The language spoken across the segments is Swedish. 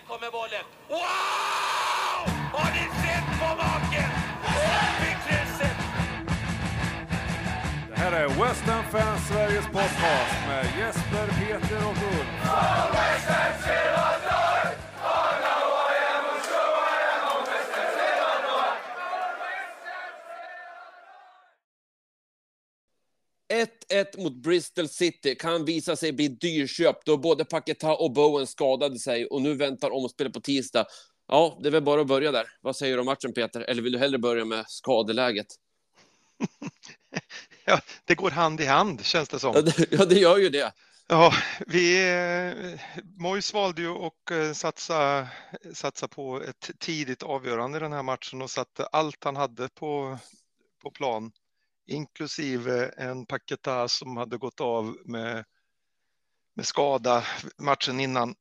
Här kommer bollen. Wow! Har ni sett på maken? Det här är West Ham Fans Sveriges podcast med Jesper, Peter och Ulf. Ett mot Bristol City kan visa sig bli dyrköpt då både Paketa och Bowen skadade sig och nu väntar omspel på tisdag. Ja, det är väl bara att börja där. Vad säger du om matchen, Peter? Eller vill du hellre börja med skadeläget? Ja, det går hand i hand känns det som. ja, det gör ju det. Ja, vi, eh, Mois valde ju att eh, satsa, satsa på ett tidigt avgörande i den här matchen och satte allt han hade på, på plan, inklusive en Paketa som hade gått av med, med skada matchen innan.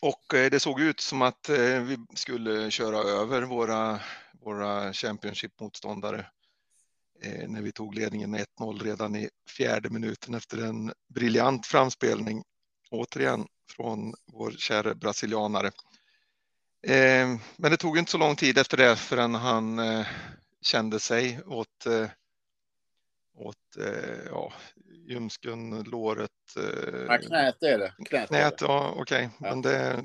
Och eh, det såg ut som att eh, vi skulle köra över våra, våra Championship-motståndare eh, när vi tog ledningen med 1-0 redan i fjärde minuten efter en briljant framspelning, återigen från vår kära brasilianare. Men det tog inte så lång tid efter det förrän han kände sig åt, eh, åt eh, ja, ljumsken, låret. eh, Ja, knät är det. Knät är Knät, det. ja okej, Ja. men det,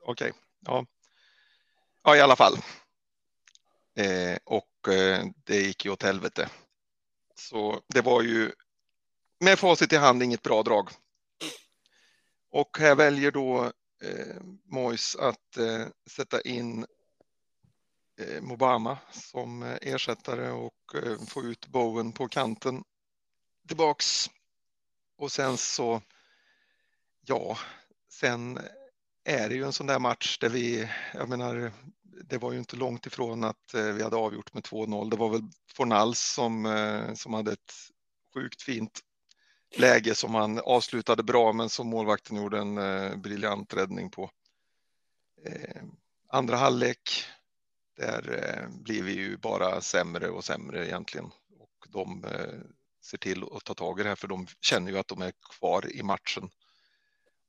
okej, ja. Ja, i alla fall. Eh, och eh, det gick ju åt helvete. Så det var ju med facit i hand inget bra drag. Och här väljer då eh, Mois att eh, sätta in Eh, Mobama som eh, ersättare och eh, få ut Bowen på kanten tillbaks. Och sen så, ja, sen är det ju en sån där match där vi, jag menar, det var ju inte långt ifrån att vi hade avgjort med 2-0. Det var väl Fornals som, som hade ett sjukt fint läge som han avslutade bra, men som målvakten gjorde en briljant räddning på. Andra halvlek, där eh, blir vi ju bara sämre och sämre egentligen. Och de eh, ser till att ta tag i det här, för de känner ju att de är kvar i matchen.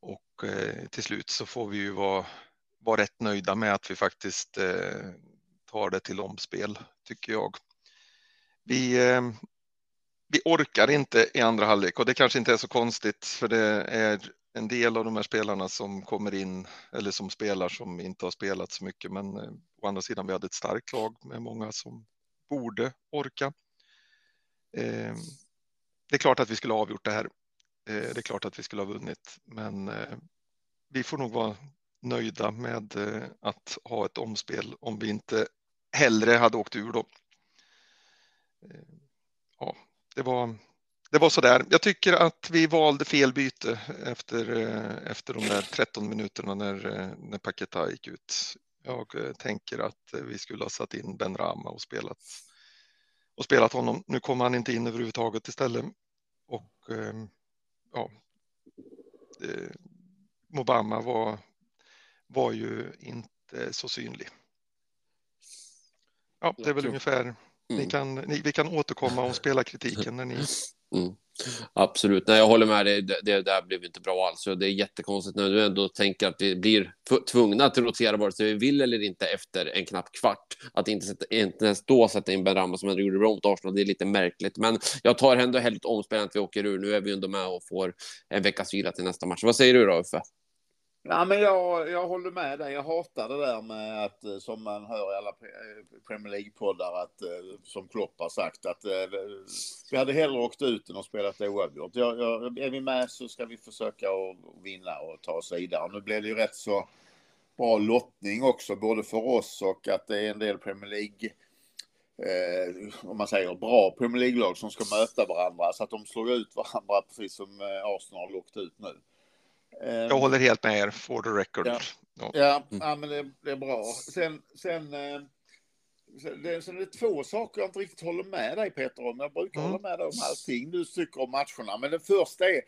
Och eh, till slut så får vi ju vara, vara rätt nöjda med att vi faktiskt tar det till omspel, tycker jag. Vi, vi orkar inte i andra halvlek och det kanske inte är så konstigt för det är en del av de här spelarna som kommer in eller som spelar som inte har spelat så mycket. Men eh, å andra sidan, vi hade ett starkt lag med många som borde orka. Eh, det är klart att vi skulle ha avgjort det här. Eh, det är klart att vi skulle ha vunnit, men eh, vi får nog vara nöjda med eh, att ha ett omspel om vi inte hellre hade åkt ur då. Eh, Ja, det var, det var så där. Jag tycker att vi valde fel byte efter, eh, efter de där 13 minuterna när, eh, när Paketa gick ut. Jag eh, tänker att vi skulle ha satt in Ben Rama och spelat, och spelat honom. Nu kommer han inte in överhuvudtaget istället. Och ja, Mobama var, var ju inte så synlig. Ja, det är väl ungefär ni Mm. kan, ni, vi kan återkomma och spela kritiken när ni... Mm. Absolut, nej, jag håller med dig. Det, det där blev inte bra alls. Det är jättekonstigt när du ändå tänker att vi blir tvungna att rotera vare sig vi vill eller inte efter en knapp kvart. Att inte, sätta, inte ens då sätta in Ben Rama som han gjorde bra mot Arsenal, det är lite märkligt. Men jag tar ändå helt omspelande omspel att vi åker ur. Nu är vi ändå med och får en veckas vila till nästa match. Vad säger du då, Uffe? Ja, men jag, jag håller med dig. Jag hatar det där med att, eh, som man hör i alla eh, Premier League-poddar, att, eh, som Klopp har sagt, att vi hade hellre åkt ut än att spelat oavgjort. Jag, jag, är vi med så ska vi försöka att vinna och ta oss vidare. Nu blev det ju rätt så bra lottning också, både för oss och att det är en del Premier League Eh, om man säger bra Premier League-lag som ska möta varandra så att de slår ut varandra precis som Arsenal har åkt ut nu. Eh, Jag håller helt med er, for the record. Ja. Ja. Ja, ja men det, det är bra. Sen, sen, eh, sen, det, sen är det två saker jag inte riktigt håller med dig Peter om. Jag brukar Mm. hålla med dig om allting du tycker om matcherna. Men det första är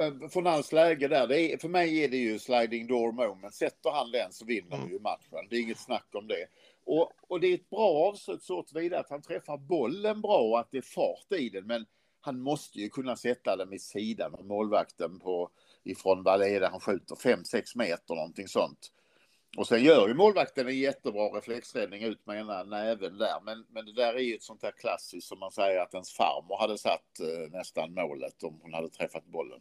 eh, från hans läge där. Det är, för mig är det ju sliding door moment. Sätter han den så vinner Mm. vi ju matchen. Det är inget snack om det. Och, och det är ett bra avslut så tillvida att han träffar bollen bra och att det är fart i den. Men han måste ju kunna sätta den vid sidan av målvakten på ifrån vad det är där han skjuter, 5-6 meter någonting sånt. Och sen gör ju målvakten en jättebra reflexräddning ut med ena näven där. Men, men det där är ju ett sånt där klassiskt som man säger att ens farmor hade satt eh, nästan målet om hon hade träffat bollen.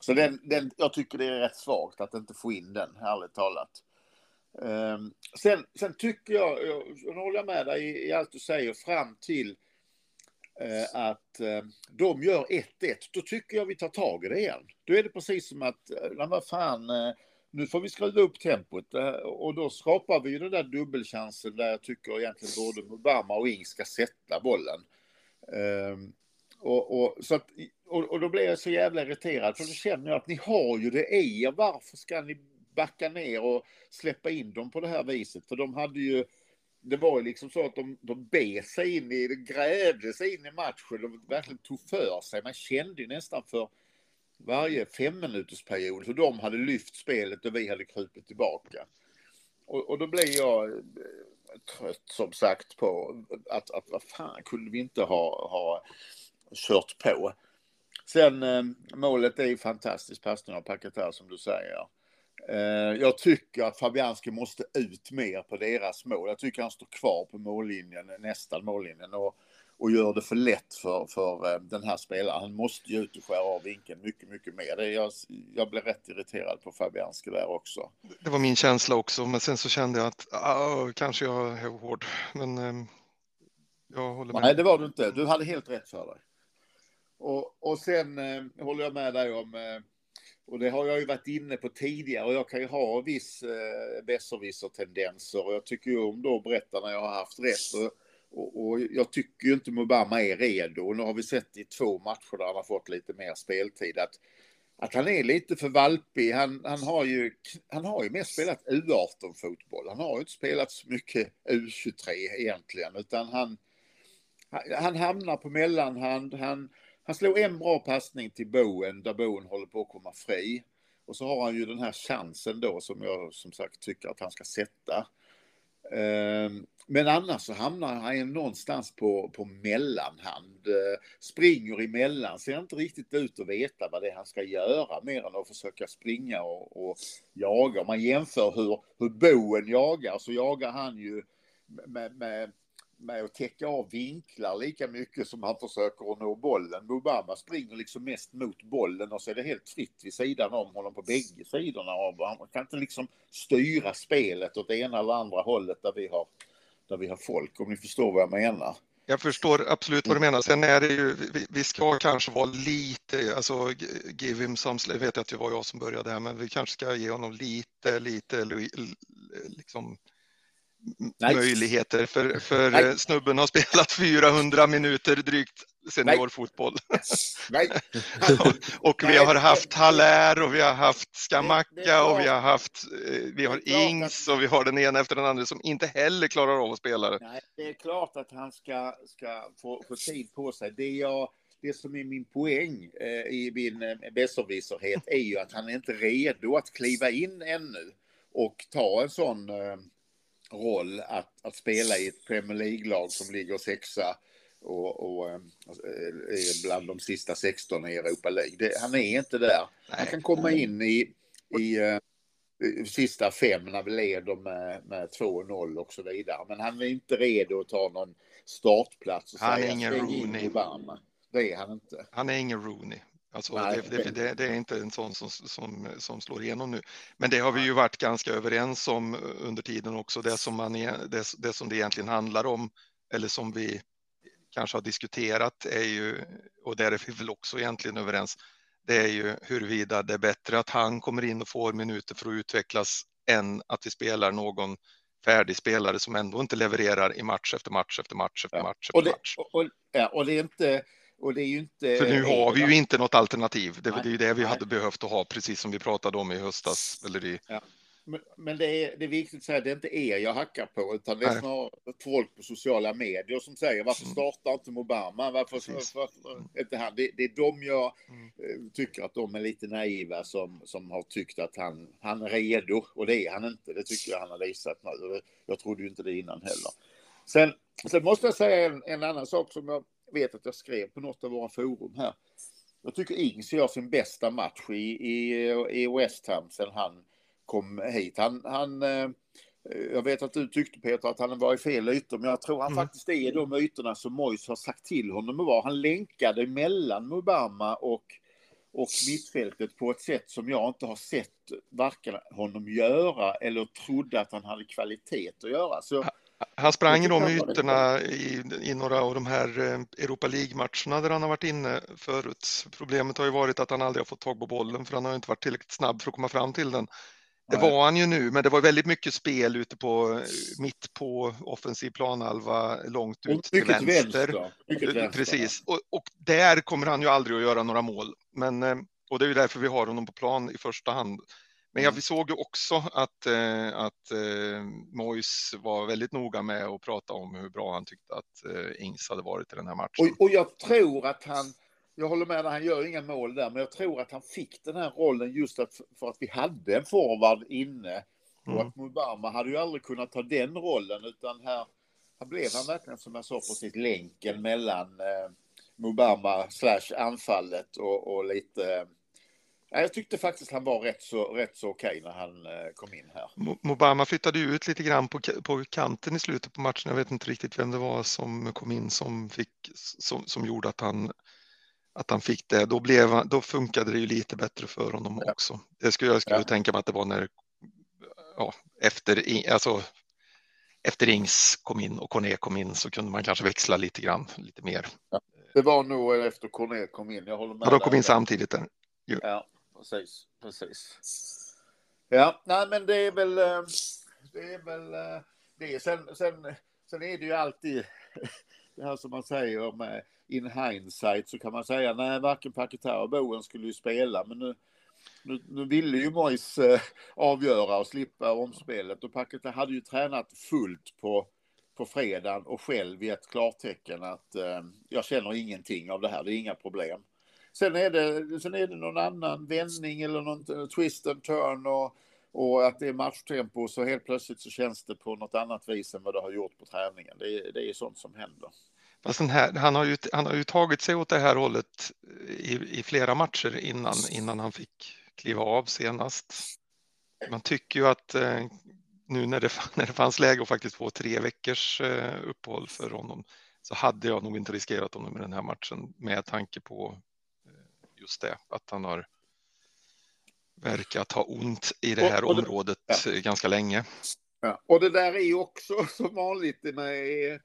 Så den, den, jag tycker det är rätt svagt att inte få in den, ärligt talat. Um, sen, sen tycker jag, jag, jag håller med dig i, i allt du säger, fram till Eh, att eh, de gör 1-1, då tycker jag vi tar tag i det igen. Då är det precis som att, uh, vad fan, nu får vi skruva upp tempot och då skapar vi ju den där dubbelchansen där jag tycker egentligen både Obama och Ing ska sätta bollen. Ehm, och, och, så att, och, och, då blir jag så jävla irriterad för då känner jag att ni har ju det i er. Varför ska ni backa ner och släppa in dem på det här viset? För de hade ju, det var ju liksom så att de, de be sig in i, de grävde sig in i matchen. De verkligen tog för sig. Man kände ju nästan för varje femminutersperiod hur de hade lyft spelet och vi hade krupit tillbaka. Och, och då blev jag eh, trött som sagt på att, att vad fan kunde vi inte ha, ha kört på. Sen eh, målet är ju fantastiskt passning av Paketar som du säger. Eh, jag tycker att Fabianski måste ut mer på deras mål. Jag tycker han står kvar på mållinjen, nästan mållinjen och, och gör det för lätt för, för eh, den här spelaren. Han måste ju ut och skära av vinkeln mycket, mycket mer. Det, jag, jag blev rätt irriterad på Fabianski där också. Det var min känsla också, men sen så kände jag att ah, kanske jag är hård. Men eh, jag håller med. Nej, det var du inte. Du hade helt rätt för dig. Och, och sen eh, håller jag med dig om, eh, och det har jag ju varit inne på tidigare, och jag kan ju ha viss eh, besserwisser-tendenser, och jag tycker ju om då att berätta när jag har haft rätt. Och, och, och, jag tycker ju inte Mubama är redo. Och nu har vi sett i två matcher där han har fått lite mer speltid att, att han är lite för valpig. Han, han, har ju, han har ju mest spelat U18-fotboll. Han har ju inte spelat så mycket U23 egentligen, utan han, han hamnar på mellanhand. Han, han slog en bra passning till Boen där Boen håller på att komma fri. Och så har han ju den här chansen då som jag som sagt tycker att han ska sätta. Ehm, men annars så hamnar han någonstans på, på mellanhand. Eh, springer emellan, ser inte riktigt ut att veta vad det är han ska göra mer än att försöka springa och, och jaga. Om man jämför hur, hur Boen jagar så jagar han ju med, med med att täcka av vinklar lika mycket som han försöker att nå bollen. Obama springer liksom mest mot bollen och så är det helt fritt vid sidan om honom på bägge sidorna Han kan inte liksom styra spelet åt det ena eller andra hållet där vi har, där vi har folk, om ni förstår vad jag menar. Jag förstår absolut vad du menar. Sen är det ju, vi, vi ska kanske vara lite, alltså give him some, jag vet att det var jag som började här, men vi kanske ska ge honom lite, lite liksom Nej. möjligheter för, för Nej. snubben har spelat 400 minuter drygt seniorfotboll. Nej. och vi har haft Haller och vi har haft Skamacka och vi har haft eh, vi har Ings och vi har den ena efter den andra som inte heller klarar av att spela. Nej, det är klart att han ska, ska få, få tid på sig. Det, jag, det som är min poäng eh, i min eh, besserwisserhet är ju att han är inte redo att kliva in ännu och ta en sån eh, roll att, att spela i ett Premier League-lag som ligger sexa och, och äh, är bland de sista 16 i Europa League. Det, han är inte där. Han kan komma in i, i äh, sista fem när vi leder med, med 2-0 och så vidare. Men han är inte redo att ta någon startplats och han är ingen Rooney. Det är han inte. Han är ingen Rooney. Alltså, Nej, det, det, det, är inte en sån som, som, som slår igenom nu. Men det har vi ju varit ganska överens om under tiden också. Det som, man, det, det som det egentligen handlar om, eller som vi kanske har diskuterat, är ju, och där är vi väl också egentligen överens, det är ju huruvida det är bättre att han kommer in och får minuter för att utvecklas än att vi spelar någon färdig spelare som ändå inte levererar i match efter match efter match efter match. Efter och, det, match. Och, ja, och det är inte och det är ju inte... För nu har vi ju inte något alternativ. Det, är ju det vi nej. hade behövt att ha, precis som vi pratade om i höstas. Eller i... Ja. Men, det, är, det är viktigt att säga att det är inte er jag hackar på, utan det är snarare folk på sociala medier som säger varför mm. startar inte Obama? Varför, varför, varför inte han? Det, det är de jag mm. Eh, tycker att de är lite naiva som, som har tyckt att han, han är redo, och det är han inte. Det tycker jag han har visat nu. Jag trodde ju inte det innan heller. Sen, sen måste jag säga en, en annan sak som jag vet att jag skrev på något av våra forum här. Jag tycker Ings gör sin bästa match i, i, i West Ham sen han kom hit. Han, han, eh, jag vet att du tyckte Peter att han var i fel ytor, men jag tror han Mm. faktiskt är i de ytorna som Mois har sagt till honom att vara. Han länkade mellan Mubama och, och mittfältet på ett sätt som jag inte har sett varken honom göra eller trodde att han hade kvalitet att göra. Så, Han sprang i de ytorna i, i några av de här eh, Europa League-matcherna där han har varit inne förut. Problemet har ju varit att han aldrig har fått tag på bollen för han har inte varit tillräckligt snabb för att komma fram till den. Det var han ju nu, men det var väldigt mycket spel ute på mitt på offensiv planhalva långt och ut till vänster. vänster. Vänster. Precis, och, och där kommer han ju aldrig att göra några mål. Men, eh, och det är ju därför vi har honom på plan i första hand. Men jag, Mm. såg ju också att, eh, att eh, Mois var väldigt noga med att prata om hur bra han tyckte att eh, Ings hade varit i den här matchen. Och, och jag tror att han, jag håller med, han gör inga mål där, men jag tror att han fick den här rollen just att, för att vi hade en forward inne. Och Mm. att Mubama hade ju aldrig kunnat ta den rollen, utan här, här blev han verkligen, som jag sa precis, länken mellan eh, Mubama slash anfallet och, och lite... Jag tyckte faktiskt han var rätt så, rätt så okej när han eh, kom in här. Mo- Mobama flyttade ut lite grann på, på kanten i slutet på matchen. Jag vet inte riktigt vem det var som kom in som, fick, som, som gjorde att han, att han fick det. Då, blev, då funkade det ju lite bättre för honom också. Det skulle jag skulle Ja. tänka mig att det var när, ja, efter, alltså, efter Ings kom in och Corné kom in så kunde man kanske växla lite grann, lite mer. Det var nog efter Corné kom in, jag håller med. Ja, de kom in samtidigt där. Ja, precis, precis. Ja, nej men det är väl, eh, det är väl eh, det. Sen, sen, sen är det ju alltid det här som man säger med eh, in hindsight så kan man säga nej, varken Paketa och Bowen skulle ju spela, men nu, nu, nu ville ju Mois avgöra och slippa omspelet och Paketa hade ju tränat fullt på på fredagen och själv gett klartecken att eh, jag känner ingenting av det här, det är inga problem. Sen är det, sen är det någon annan vändning eller någon twist and turn och, och att det är matchtempo så helt plötsligt så känns det på något annat vis än vad det har gjort på träningen. Det är, det är sånt som händer. Fast den här, han, har ju, han har ju tagit sig åt det här hållet i, i flera matcher innan, innan han fick kliva av senast. Man tycker ju att eh, nu när det, när det fanns läge att faktiskt få tre veckors eh, uppehåll för honom så hade jag nog inte riskerat honom i den här matchen med tanke på just det, att han har verkat ha ont i det Och- här och det- området ja. ganska länge. Ja. Och det där är ju också som vanligt med i,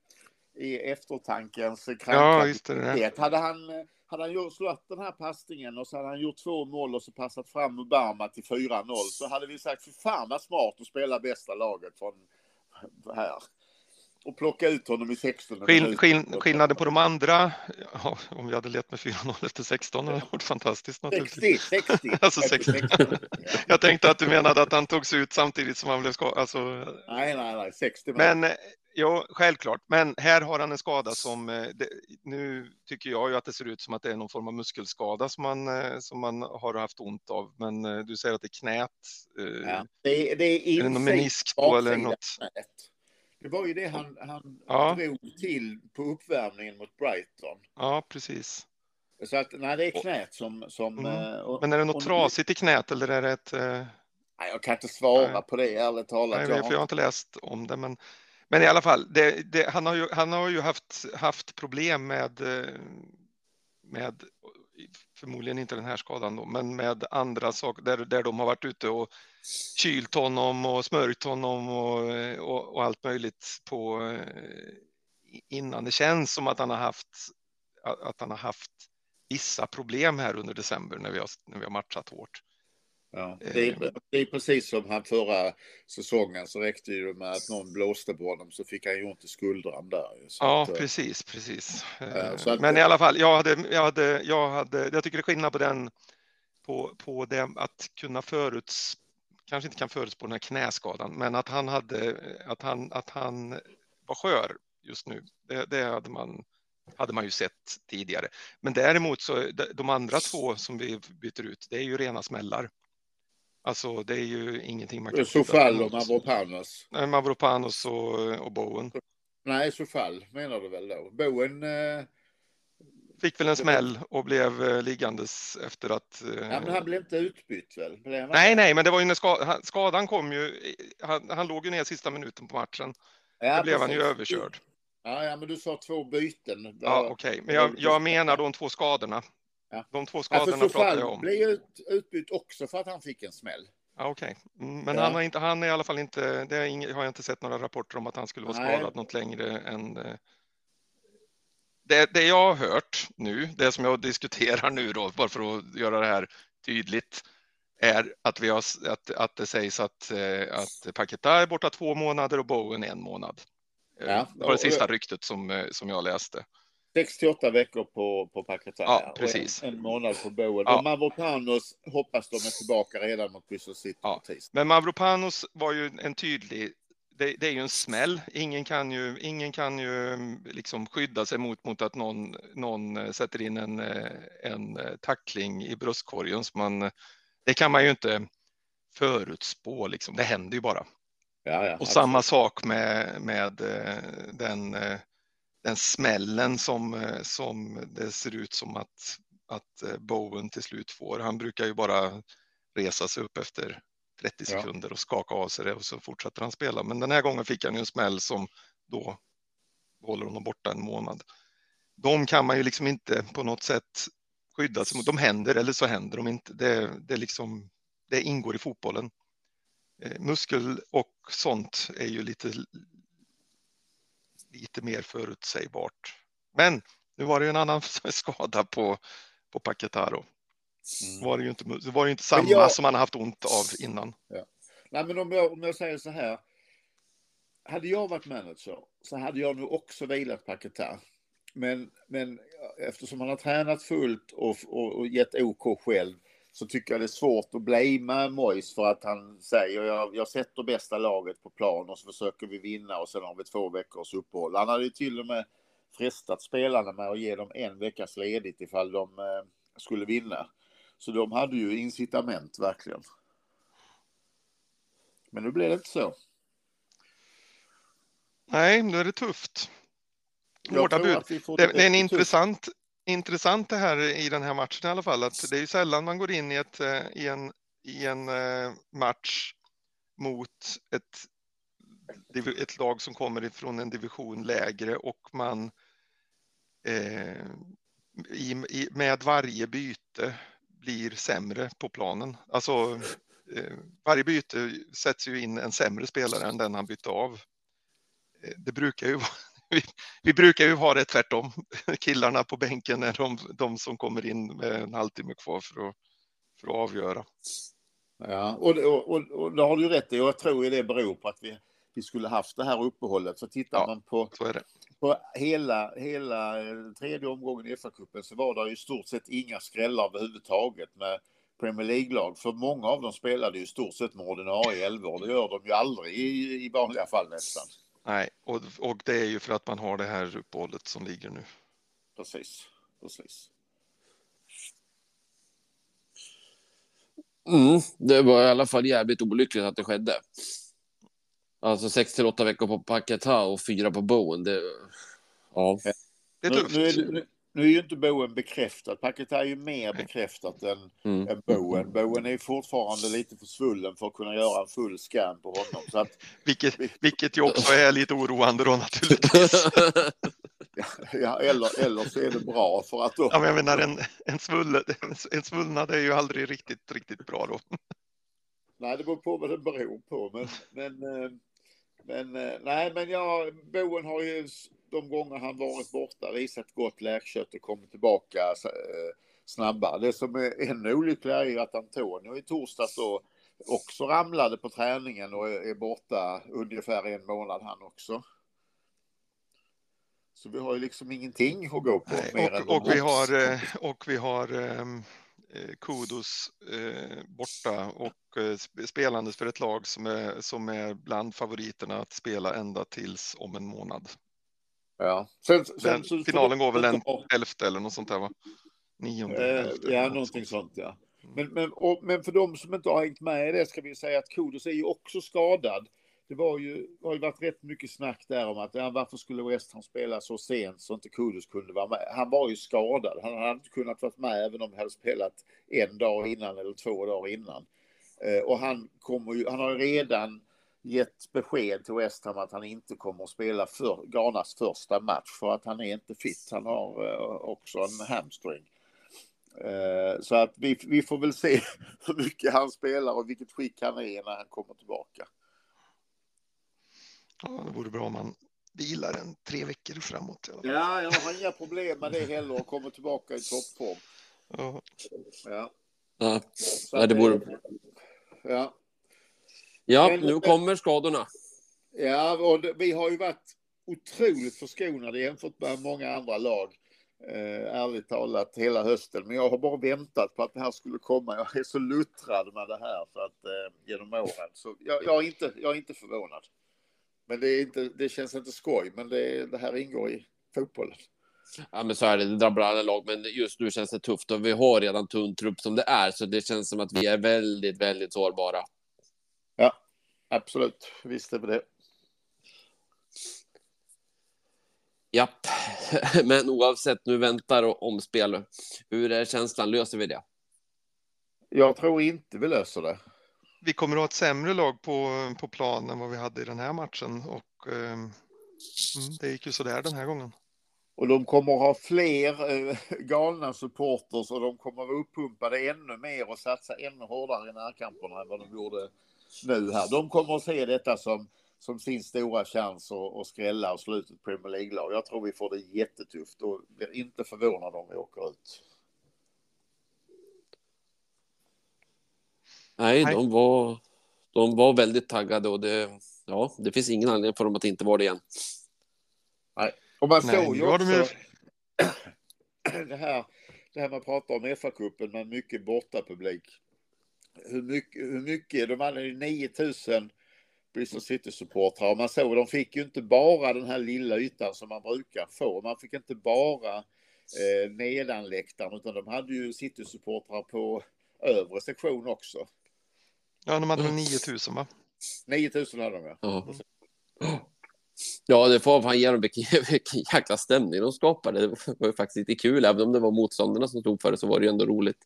i eftertankens Ja, kranka just det. Hade han, hade han slått den här passningen och så hade han gjort två mål och så passat fram Obama till 4-0 så hade vi sagt för fan vad smart att spela bästa laget från här. Och plocka ut honom i 16 Skill, skill, skillnaden på de andra, ja, om vi hade lett med 4-0 efter 16 hade det varit fantastiskt naturligtvis. 60, 60. Alltså 60. Jag tänkte att du menade att han togs ut samtidigt som han blev skadad. Alltså, Nej, nej, nej, 60 men eh, jo, självklart. Men här har han en skada som eh, det, nu tycker jag ju att det ser ut som att det är någon form av muskelskada som man, eh, som man har haft ont av. Men du säger att det är knät. Ja. Det, är- det är Är det någon menisk då eller något? knät. Det var ju det han, han Ja. drog till på uppvärmningen mot Brighton. Ja, precis. Så att, nej, det är knät som... som Mm. eh, och, Men är det något och- trasigt i knät eller är det ett... eh, Nej, jag kan inte svara Nej. på det, ärligt talat. Nej, Jag för jag har har, inte läst om det, men, men i alla fall, det, det, han, har ju, han har ju haft, haft problem med, eh, med, förmodligen inte den här skadan då, men med andra saker där, där de har varit ute och kylt honom och smörjt honom och, och, och allt möjligt på eh, innan. Det känns som att han har haft, att att han har haft vissa problem här under december när vi har, när vi har matchat hårt ja, det, är, det är precis som han förra säsongen så räckte det med att någon blåste på honom så fick han ju ont i skuldran där. Ja, att, eh, precis, precis. Så att- Men i alla fall, jag hade, jag hade, jag hade, jag tycker det är skillnad på den, på, på det att kunna föruts, kanske inte kan förutspå den här knäskadan, men att han hade, att han, att han var skör just nu. Det, det hade man, hade man ju sett tidigare. Men däremot så, de, de andra två som vi byter ut, det är ju rena smällar. Alltså det är ju ingenting man kan skydda och. Mavropanos. Nej, Mavropanos och, och Bowen. Nej, Sofall menar du väl då? Bowen eh, fick väl en smäll och blev eh, liggandes efter att... eh, Ja, men han blev inte utbytt väl? Blev Nej, nej, men det var ju när ska, han- skadan kom ju. Han, han låg ju ner sista minuten på matchen. Ja, Då blev han ju precis. överkörd. Ja, ja, men du sa två byten. Ja, okej, men jag, jag menar de två skadorna. Ja. De två skadorna för pratar jag om. blev ut, utbytt också för att han fick en smäll. Ja, okej. Mm, Men Ja. han, har inte, han är i alla fall inte, det inget, har jag inte sett några rapporter om att han skulle vara Nej. skadad något längre än eh, det, det jag har hört nu, det som jag diskuterar nu då, bara för att göra det här tydligt, är att, vi har, att, att det sägs att, eh, att Paketa är borta två månader och Bowen en månad. Eh, Ja, det var det sista ryktet som, som jag läste. 6 till 8 veckor på, på Pakataya Ja, precis. en, en månad på Bowen. Ja. Och Mavropanos hoppas de är tillbaka redan mot Bristol City Ja. Men Mavropanos var ju en tydlig, det, det är ju en smäll. Ingen kan ju, ingen kan ju mm, liksom skydda sig mot, mot att någon, någon eh, sätter in en, eh, en eh, tackling i bröstkorgen. Så man, det kan man ju inte förutspå, liksom. det händer ju bara. Ja, ja, Och absolut. samma sak med, med den, den smällen som, eh, som det ser ut som att, att eh, Bowen till slut får. Han brukar ju bara resa sig upp efter 30 Ja. sekunder och skaka av sig det och så fortsätter han spela. Men den här gången fick han ju en smäll som då håller honom borta en månad. De kan man ju liksom inte på något sätt skydda sig mot. De händer eller så händer de inte. Det, det, liksom, det ingår i fotbollen. Eh, muskel och sånt är ju lite, lite mer förutsägbart. Men nu var det ju en annan skada på, på Paketaro. Mm. Var det, ju inte, det var ju inte samma jag- som han har haft ont av innan. Nej, men om jag, om jag säger så här. Hade jag varit manager så hade jag nog också vilat Paketa. Men, men eftersom han har tränat fullt och, och, och gett OK själv så tycker jag det är svårt att blamea Mois för att han säger jag, jag sätter bästa laget på plan och så försöker vi vinna och sen har vi två veckors uppehåll. Han hade ju till och med frestat spelarna med att ge dem en veckas ledigt ifall de eh, skulle vinna. Så de hade ju incitament verkligen. Men nu blev det inte så. Nej, nu är det tufft. Hårda bud. Det, det är en intressant, intressant det här i den här matchen i alla fall. Att det är ju sällan man går in i, ett, eh, i en, i en eh, match mot ett, ett lag som kommer ifrån en division lägre och man eh, i, i, med varje byte blir sämre på planen. Alltså eh, varje byte sätts ju in en sämre spelare än den han bytte av. Eh, Det brukar ju vara vi, vi brukar ju ha det tvärtom. Killarna på bänken är de, de som kommer in med en halvtimme kvar för att, för att avgöra. Ja, och, och, och, och det har du rätt i. Jag tror ju det beror på att vi, vi skulle haft det här uppehållet. Så tittar Ja. man på, på hela, hela eh, tredje omgången i FA-cupen så var det i stort sett inga skrällar överhuvudtaget med Premier League-lag. För många av dem spelade ju i stort sett med ordinarie elvor. Det gör de ju aldrig i, i vanliga fall nästan. Nej, och, och det är ju för att man har det här uppehållet som ligger nu. Precis, precis. Mm, det var i alla fall jävligt olyckligt att det skedde. Alltså 6 till 8 veckor på Paketa och fyra på Bowen. Det, ja. Det är Nu, tufft. nu, är, det- nu, är ju inte Bowen bekräftad. Paketa är ju mer bekräftat än, Mm. än Bowen. Bowen är fortfarande lite för svullen för att kunna göra en full scan på honom. Så att, Vilket, vilket ju också är lite oroande då naturligtvis. ja, eller, eller så är det bra för att då... Ja, men jag menar en, en, svull, en svullnad är ju aldrig riktigt, riktigt bra då. Nej, det beror på vad det beror på. Men, men, eh, men eh, nej, men ja, Bowen har ju de gånger han varit borta visat gott läkkött och kommit tillbaka eh, snabbare. Det som är ännu olyckligare är ju att Antonio i torsdags då också ramlade på träningen och är borta ungefär en månad han också. Så vi har ju liksom ingenting att gå på. Nej, mer än och, och, de vi har, eh, och vi har eh, Kudos eh, borta och eh, sp- spelandes för ett lag som är, som är bland favoriterna att spela ända tills om en månad. Ja. Sen, sen, Den, så- finalen går väl den elfte eller något sånt där va? Nionde? Eh, ja, något någonting sånt. sånt ja. Men, men, och, men för de som inte har hängt med i det ska vi säga att Kudos är ju också skadad det var ju, har ju varit rätt mycket snack där om att ja, varför skulle West Ham spela så sent så inte Kudus kunde vara med. Han var ju skadad. Han hade inte kunnat vara med även om han hade spelat en dag innan eller två dagar innan. Eh, och han, kommer ju, han har redan gett besked till West Ham att han inte kommer att spela för Ghanas första match för att han är inte fit. Han har eh, också en hamstring. Eh, så att vi, vi får väl se hur mycket han spelar och vilket skick han är när han kommer tillbaka. Ja, det vore bra om man vilar en tre veckor framåt. Ja, Ja, jag har inga problem med det heller och kommer tillbaka i toppform. ja. Ja, Ja, det vore- Ja, ja nu kommer skadorna. ja och vi har ju varit otroligt förskonade jämfört med många andra lag. Eh, ärligt talat hela hösten. Men jag har bara väntat på att det här skulle komma. Jag är så luttrad med det här så att, eh, genom åren. Så jag, jag, är inte, jag är inte förvånad. Men det, inte, det känns inte skoj. Men det, det här ingår i fotbollen. Ja, men så är det. Det drabbar alla lag, men just nu känns det tufft och vi har redan tunn trupp som det är, så det känns som att vi är väldigt, väldigt sårbara. Absolut, visst är vi det. Japp, men oavsett, nu väntar omspel. Hur är känslan? Löser vi det? Jag tror inte vi löser det. Vi kommer att ha ett sämre lag på, på plan än vad vi hade i den här matchen och eh, det gick ju sådär den här gången. Och de kommer att ha fler eh, galna supporters och de kommer att vara uppumpade ännu mer och satsa ännu hårdare i närkamperna än vad de gjorde nu här. De kommer att se detta som, som sin stora chans att, skrälla och slutet ett Premier League-lag. Jag tror vi får det jättetufft och blir inte förvånade om vi åker ut. Nej, Nej. de var, de var väldigt taggade och det, ja, det finns ingen anledning för dem att inte vara det igen. Och man Nej, såg ju har de ju- också det här, det här man pratar om FA-cupen med mycket bortapublik. Hur mycket, hur mycket, de hade ju 9000 Bristol City-supportrar och man såg, de fick ju inte bara den här lilla ytan som man brukar få. Man fick inte bara eh, nedanläktaren utan de hade ju City-supportrar på övre sektion också. Ja, de hade väl 9000 va? 9000 hade de ja. Ja, ja det får fan ge dem vilken, vilken jäkla stämning de skapade. Det var ju faktiskt lite kul, även om det var motståndarna som stod för det så var det ju ändå roligt.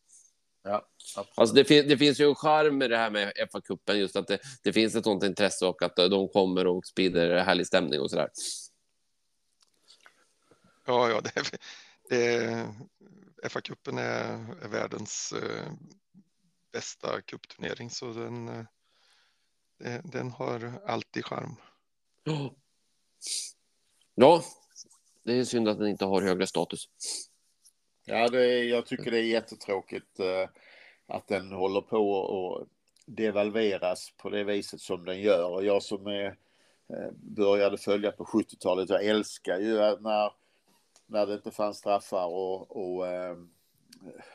ja absolut. Alltså det, fin- det finns ju en charm med det här med FA-cupen, just att det, det finns ett sånt intresse och att de kommer och sprider härlig stämning och sådär. Ja, ja, det, det, FA-cupen är, är världens eh, bästa cupturnering så den, eh, den har alltid charm. Ja. Ja, det är synd att den inte har högre status. Ja, det, är- jag tycker det är jättetråkigt eh, att den håller på att devalveras på det viset som den gör. Och jag som är, eh, började följa på 70-talet, jag älskar ju när, när det inte fanns straffar och, och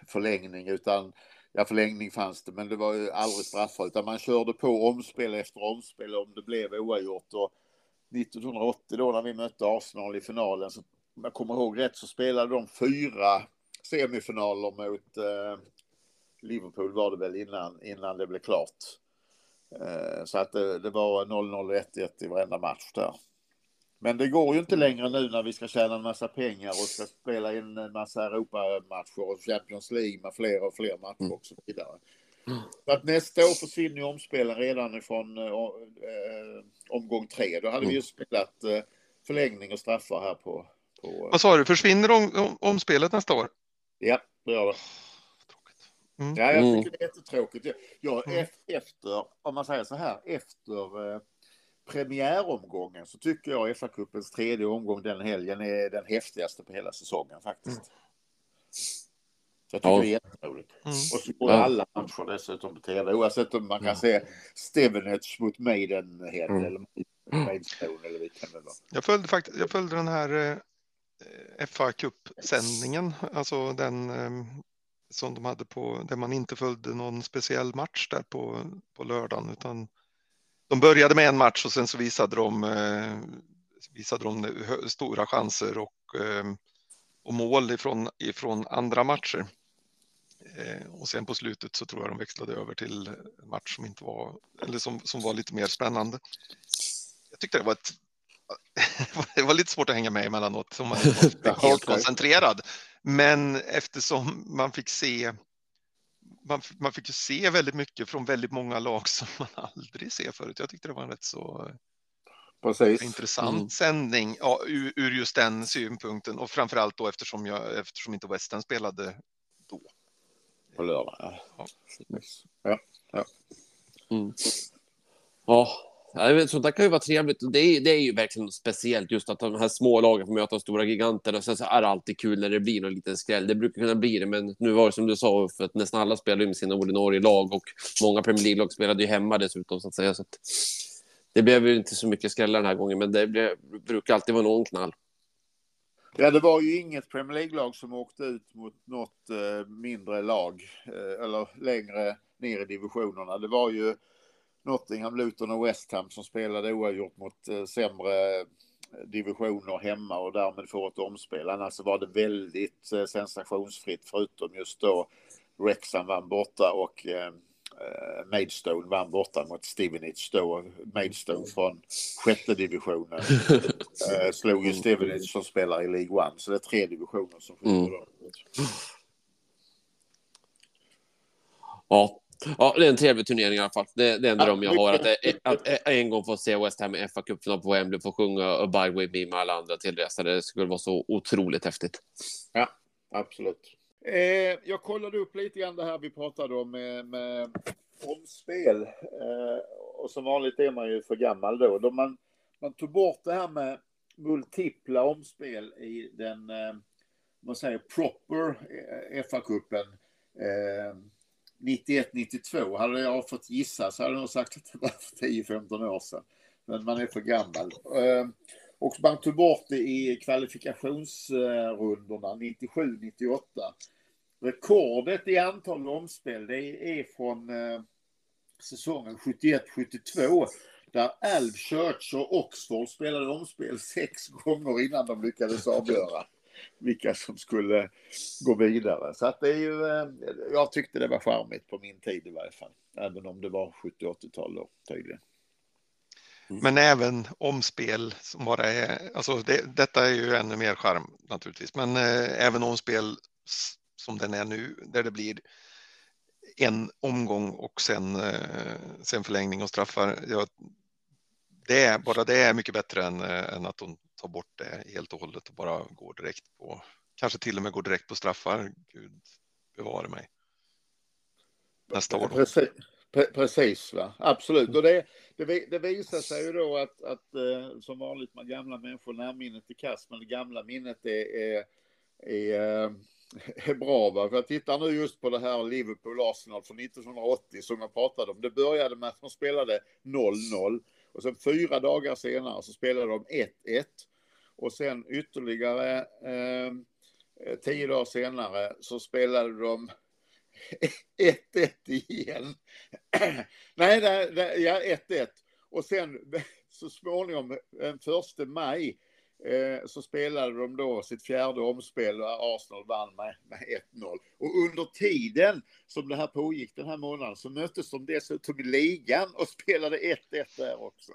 förlängning utan Ja, förlängning fanns det, men det var ju aldrig straffar, utan man körde på omspel efter omspel om det blev oavgjort. Och 1980 då när vi mötte Arsenal i finalen, så om jag kommer ihåg rätt så spelade de fyra semifinaler mot eh, Liverpool var det väl innan, innan det blev klart. Eh, så att det, det var 0-0 1-1 i varenda match där. Men det går ju inte längre nu när vi ska tjäna en massa pengar och ska spela in en massa Europamatcher och Champions League med fler och fler matcher Mm. och så vidare. Så att nästa år försvinner ju omspelen redan ifrån eh, eh, omgång tre. Då hade vi ju spelat eh, förlängning och straffar här på... på Vad sa du, försvinner om, om, omspelet nästa år? ja, det gör det. Tråkigt. Mm. Ja, jag Mm. tycker det är jättetråkigt. Jag, jag, Mm. ef- efter, om man säger så här, efter eh, premiäromgången så tycker jag FA-cupens tredje omgång den helgen är den häftigaste på hela säsongen faktiskt. Så jag tycker Ja. det är jätteroligt. Mm. Och så går Ja. alla matcher dessutom på tv, oavsett om man kan se Stevenage mot Maidenhead Mm. eller Maidstone eller vilken det var. Jag följde, fakt- jag följde den här eh, FA Cup-sändningen, alltså den eh, som de hade på, där man inte följde någon speciell match där på, på lördagen, utan de började med en match och sen så visade de, eh, visade de stora chanser och, eh, och mål ifrån, ifrån andra matcher. Eh, och sen på slutet så tror jag de växlade över till en match som inte var, eller som, som var lite mer spännande. Jag tyckte det var ett det var lite svårt att hänga med emellanåt, som man var helt koncentrerad. Men eftersom man fick se man, man fick ju se väldigt mycket från väldigt många lag som man aldrig ser förut. Jag tyckte det var en rätt så Precis. intressant Mm. sändning ja, ur, ur just den synpunkten och framför allt då eftersom, jag, eftersom inte Western spelade då. På lördag, ja. Ja. ja. ja. Mm. Ja, vet, sånt där kan ju vara trevligt. Det är, det är ju verkligen något speciellt just att de här små lagen får möta de stora giganterna. Sen så är det alltid kul när det blir någon liten skräll. Det brukar kunna bli det, men nu var det som du sa, för att nästan alla spelar ju med sina ordinarie lag och många Premier League-lag spelade ju hemma dessutom så att säga. Så att det blev ju inte så mycket skrällar den här gången, men det blev, brukar alltid vara någon knall. Ja, det var ju inget Premier League-lag som åkte ut mot något eh, mindre lag eh, eller längre ner i divisionerna. Det var ju Nottingham, Luton och West Ham som spelade oavgjort mot eh, sämre divisioner hemma och därmed får ett omspel. Annars var det väldigt eh, sensationsfritt förutom just då Wrexham vann borta och eh, eh, Maidstone vann borta mot Stevenage då. Maidstone från sjätte divisionen eh, slog ju Stevenage som spelar i League One. Så det är tre divisioner som skiljer Mm. Ja. Ja, det är en trevlig turnering i alla fall. Det, det enda Ja, dröm jag har, att, mycket. att, att en gång få se West Ham i FA-cupfinal på Wembley, få sjunga Abide with me med alla andra tillresade. Det skulle vara så otroligt häftigt. Ja, absolut. Eh, jag kollade upp lite grann det här vi pratade om med, med omspel. Eh, och som vanligt är man ju för gammal då. då man, man tog bort det här med multipla omspel i den, eh, man säger proper eh, FA-cupen. Eh, 91-92, hade jag fått gissa så hade jag nog sagt att det var för 10-15 år sedan. Men man är för gammal. Ehm, och man tog bort det i kvalifikationsrundorna 97-98. Rekordet i antal omspel det är från eh, säsongen 71-72 där Alvchurch och Oxford spelade omspel sex gånger innan de lyckades avgöra vilka som skulle gå vidare. Så att det är ju, eh, jag tyckte det var charmigt på min tid i varje fall. Även om det var 70-80-tal då tydligen. Mm. Men även omspel som bara är, alltså det, detta är ju ännu mer charm naturligtvis, men eh, även omspel som den är nu, där det blir en omgång och sen, eh, sen förlängning och straffar. Ja, det är, bara det är mycket bättre än, eh, än att de ta bort det helt och hållet och bara gå direkt på, kanske till och med gå direkt på straffar. Gud bevare mig. Nästa år. Då. Precis, precis va? absolut. Och det, det, det visar sig ju då att, att eh, som vanligt med gamla människor, närminnet är kast, men det gamla minnet är, är, är, eh, är bra. Va? För jag tittar nu just på det här Liverpool-Arsenal från 1980 som jag pratade om. Det började med att de spelade 0-0 och sen fyra dagar senare så spelade de 1-1 och sen ytterligare eh, eh, tio dagar senare så spelade de 1-1 igen. Nej, det, det, ja 1-1. Och sen så småningom, den första maj, eh, så spelade de då sitt fjärde omspel och Arsenal vann med, med 1-0. Och under tiden som det här pågick den här månaden så möttes de dessutom i ligan och spelade 1-1 där också.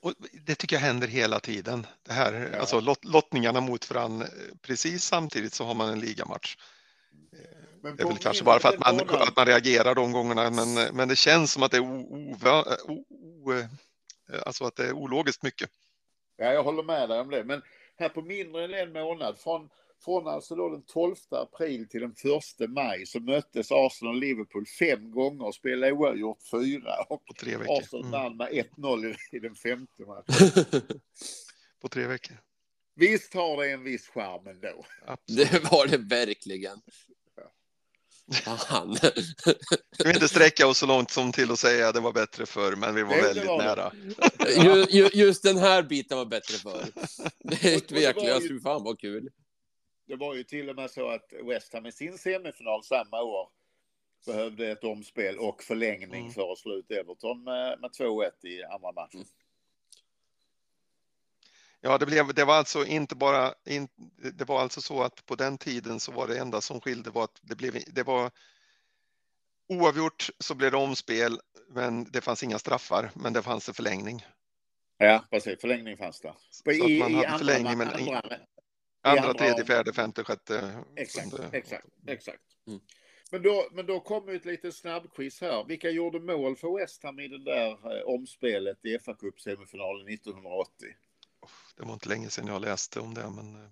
Och det tycker jag händer hela tiden. Det här, Ja. alltså lot, lottningarna mot varandra precis samtidigt så har man en ligamatch. Men Det är väl kanske bara för att man, att man reagerar de gångerna, men, men det känns som att det är, o, ova- o, o, eh, alltså att det är ologiskt mycket. Ja, jag håller med dig om det. Men här på mindre än en månad, från, från alltså då den 12 april till den 1 maj, så möttes Arsenal och Liverpool fem gånger och spelade oavgjort fyra. Och På tre veckor. Arsenal Mm. vann med 1-0 i, den femte matchen. På tre veckor. Visst har det en viss charm ändå. Absolut. Det var det verkligen. Fan. Vi inte sträcka oss så långt som till att säga att det var bättre förr, men vi var det väldigt var nära. Ju, ju, just den här biten var bättre för. Det är fy fan vad kul. Det var ju till och med så att West Ham i sin semifinal samma år behövde ett omspel och förlängning Mm. för att slå ut Everton med, med 2-1 i andra matchen. Ja, det, blev, det var alltså inte bara, in, det var alltså så att på den tiden så var det enda som skilde var att det blev, det var oavgjort så blev det omspel, men det fanns inga straffar, men det fanns en förlängning. Ja, precis. Förlängning fanns det. Så att man hade förlängning, men andra, andra, andra- tredje, fjärde, femte, sjätte. Exakt, exakt, exakt. Mm. Men, då, men då kommer ett litet snabbquiz här. Vilka gjorde mål för West Ham i det där eh, omspelet i fa Cup semifinalen 1980? Det var inte länge sedan jag läste om det, men eh,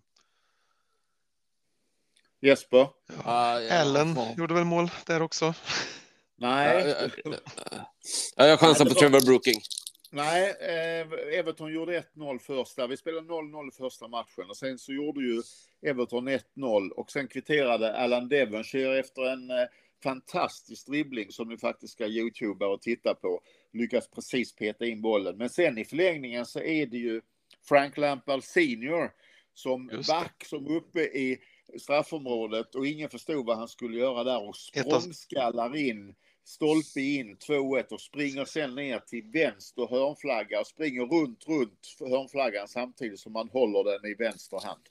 Jesper? Ah, ja, Ellen fan. gjorde väl mål där också. Nej. Ja, ja, ja, jag chansar på Trevor Brooking. Nej, eh, Everton gjorde 1-0 första. Vi spelade 0-0 i första matchen och sen så gjorde ju Everton 1-0 och sen kvitterade Alan Devonshire efter en eh, fantastisk dribbling som ni faktiskt ska youtuba och titta på. Lyckas precis peta in bollen. Men sen i förlängningen så är det ju Frank Lampard senior som back som uppe i straffområdet och ingen förstod vad han skulle göra där och språngskallar in stolpe in 2-1 och springer sen ner till vänster hörnflagga och springer runt, runt hörnflaggan samtidigt som man håller den i vänster hand.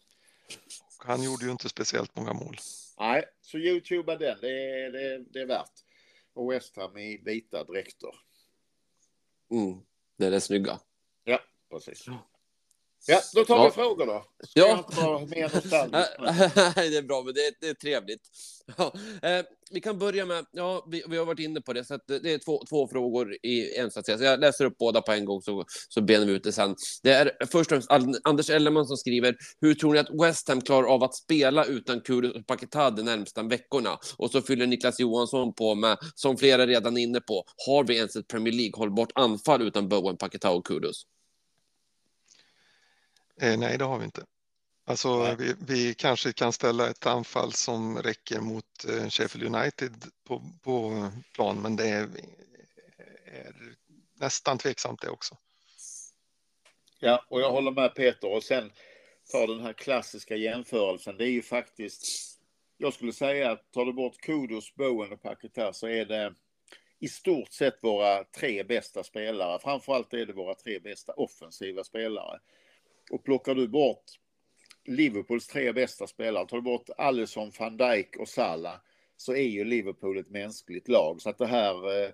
Han gjorde ju inte speciellt många mål. Nej, så youtuba den, det är, det, är- det är värt. Och West Ham i vita dräkter. Mm. Det är det snygga. Ja, precis. Ja, då tar vi Ja. frågor då. Ska Ja. mer? Nej, det är bra, men det är, det är trevligt. Ja, eh, vi kan börja med, ja, vi, vi har varit inne på det, så det är två, två frågor i en, så jag läser upp båda på en gång, så, så benar vi ut det sen. Det är först och främst Anders Ellerman som skriver, hur tror ni att West Ham klarar av att spela utan Kudus och Paketa de närmsta veckorna? Och så fyller Niklas Johansson på med, som flera redan är inne på, har vi ens ett Premier League-hållbart anfall utan Bowen, Paketa och Kudus? Eh, nej, det har vi inte. Alltså, vi, vi kanske kan ställa ett anfall som räcker mot eh, Sheffield United på, på plan, men det är, är nästan tveksamt det också. Ja, och jag håller med Peter. Och sen tar den här klassiska jämförelsen. Det är ju faktiskt, jag skulle säga att tar du bort Kudos, Bowen och Paketar så är det i stort sett våra tre bästa spelare. Framförallt är det våra tre bästa offensiva spelare. Och plockar du bort Liverpools tre bästa spelare, tar du bort Alisson, van Dijk och Salah så är ju Liverpool ett mänskligt lag. Så att det här, eh,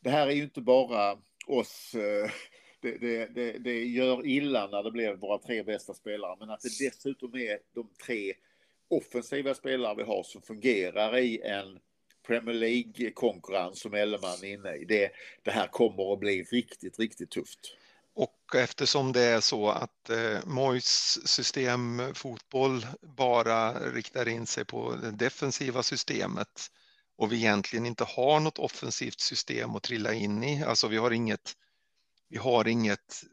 det här är ju inte bara oss eh, det, det, det, det gör illa när det blir våra tre bästa spelare, men att det dessutom är de tre offensiva spelare vi har som fungerar i en Premier League-konkurrens som Elleman är inne i. Det, det här kommer att bli riktigt, riktigt tufft. Och eftersom det är så att eh, Mois system fotboll bara riktar in sig på det defensiva systemet och vi egentligen inte har något offensivt system att trilla in i. Alltså vi har inget, vi har inget,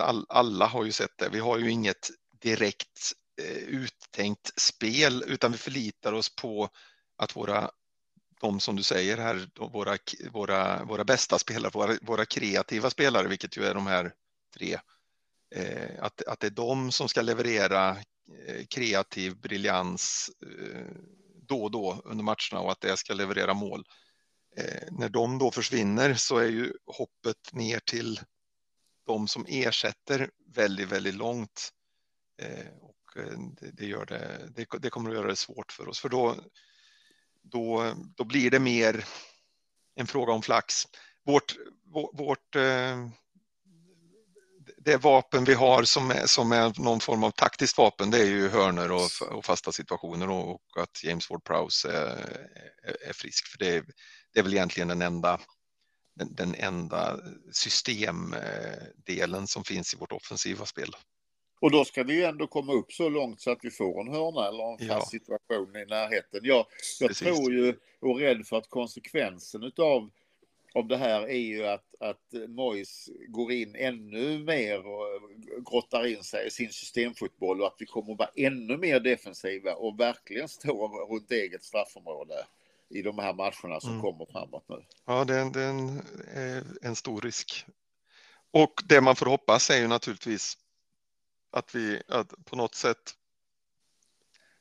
all, alla har ju sett det, vi har ju inget direkt eh, uttänkt spel utan vi förlitar oss på att våra de som du säger här, våra, våra, våra bästa spelare, våra, våra kreativa spelare, vilket ju är de här tre, eh, att, att det är de som ska leverera eh, kreativ briljans eh, då och då under matcherna och att det ska leverera mål. Eh, när de då försvinner så är ju hoppet ner till de som ersätter väldigt, väldigt långt. Eh, och eh, det, det, gör det, det, det kommer att göra det svårt för oss, för då, då, då blir det mer en fråga om flax. Vårt, vårt, eh, det vapen vi har som är, som är någon form av taktiskt vapen, det är ju hörnor och, och fasta situationer och, och att James Ward-Prowse är, är, är, frisk. För det, det är väl egentligen den enda, den, den enda systemdelen som finns i vårt offensiva spel. Och då ska vi ju ändå komma upp så långt så att vi får en hörna eller en fast Ja. situation i närheten. Jag, jag Precis. tror ju och är rädd för att konsekvensen utav av det här är ju att, att Moyes går in ännu mer och grottar in sig i sin systemfotboll och att vi kommer att vara ännu mer defensiva och verkligen stå runt eget straffområde i de här matcherna som Mm. kommer framåt nu. Ja, det är, en, det är en, eh, en stor risk. Och det man får hoppas är ju naturligtvis att vi att på något sätt,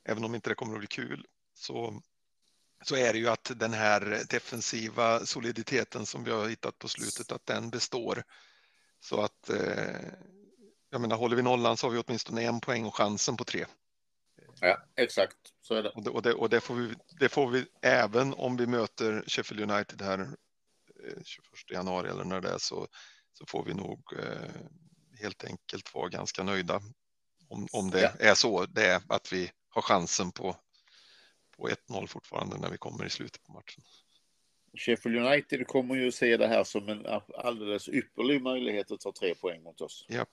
även om inte det kommer att bli kul, så, så är det ju att den här defensiva soliditeten som vi har hittat på slutet, att den består. Så att, eh, jag menar, håller vi nollan så har vi åtminstone en poäng och chansen på tre. Ja, exakt. Så är det. Och det, och det, och det, får, vi, det får vi även om vi möter Sheffield United här eh, 21 januari eller när det är så, så får vi nog eh, helt enkelt vara ganska nöjda om, om det Ja. är så. Det är att vi har chansen på, på 1-0 fortfarande när vi kommer i slutet på matchen. Sheffield United kommer ju se det här som en alldeles ypperlig möjlighet att ta tre poäng mot oss. Japp.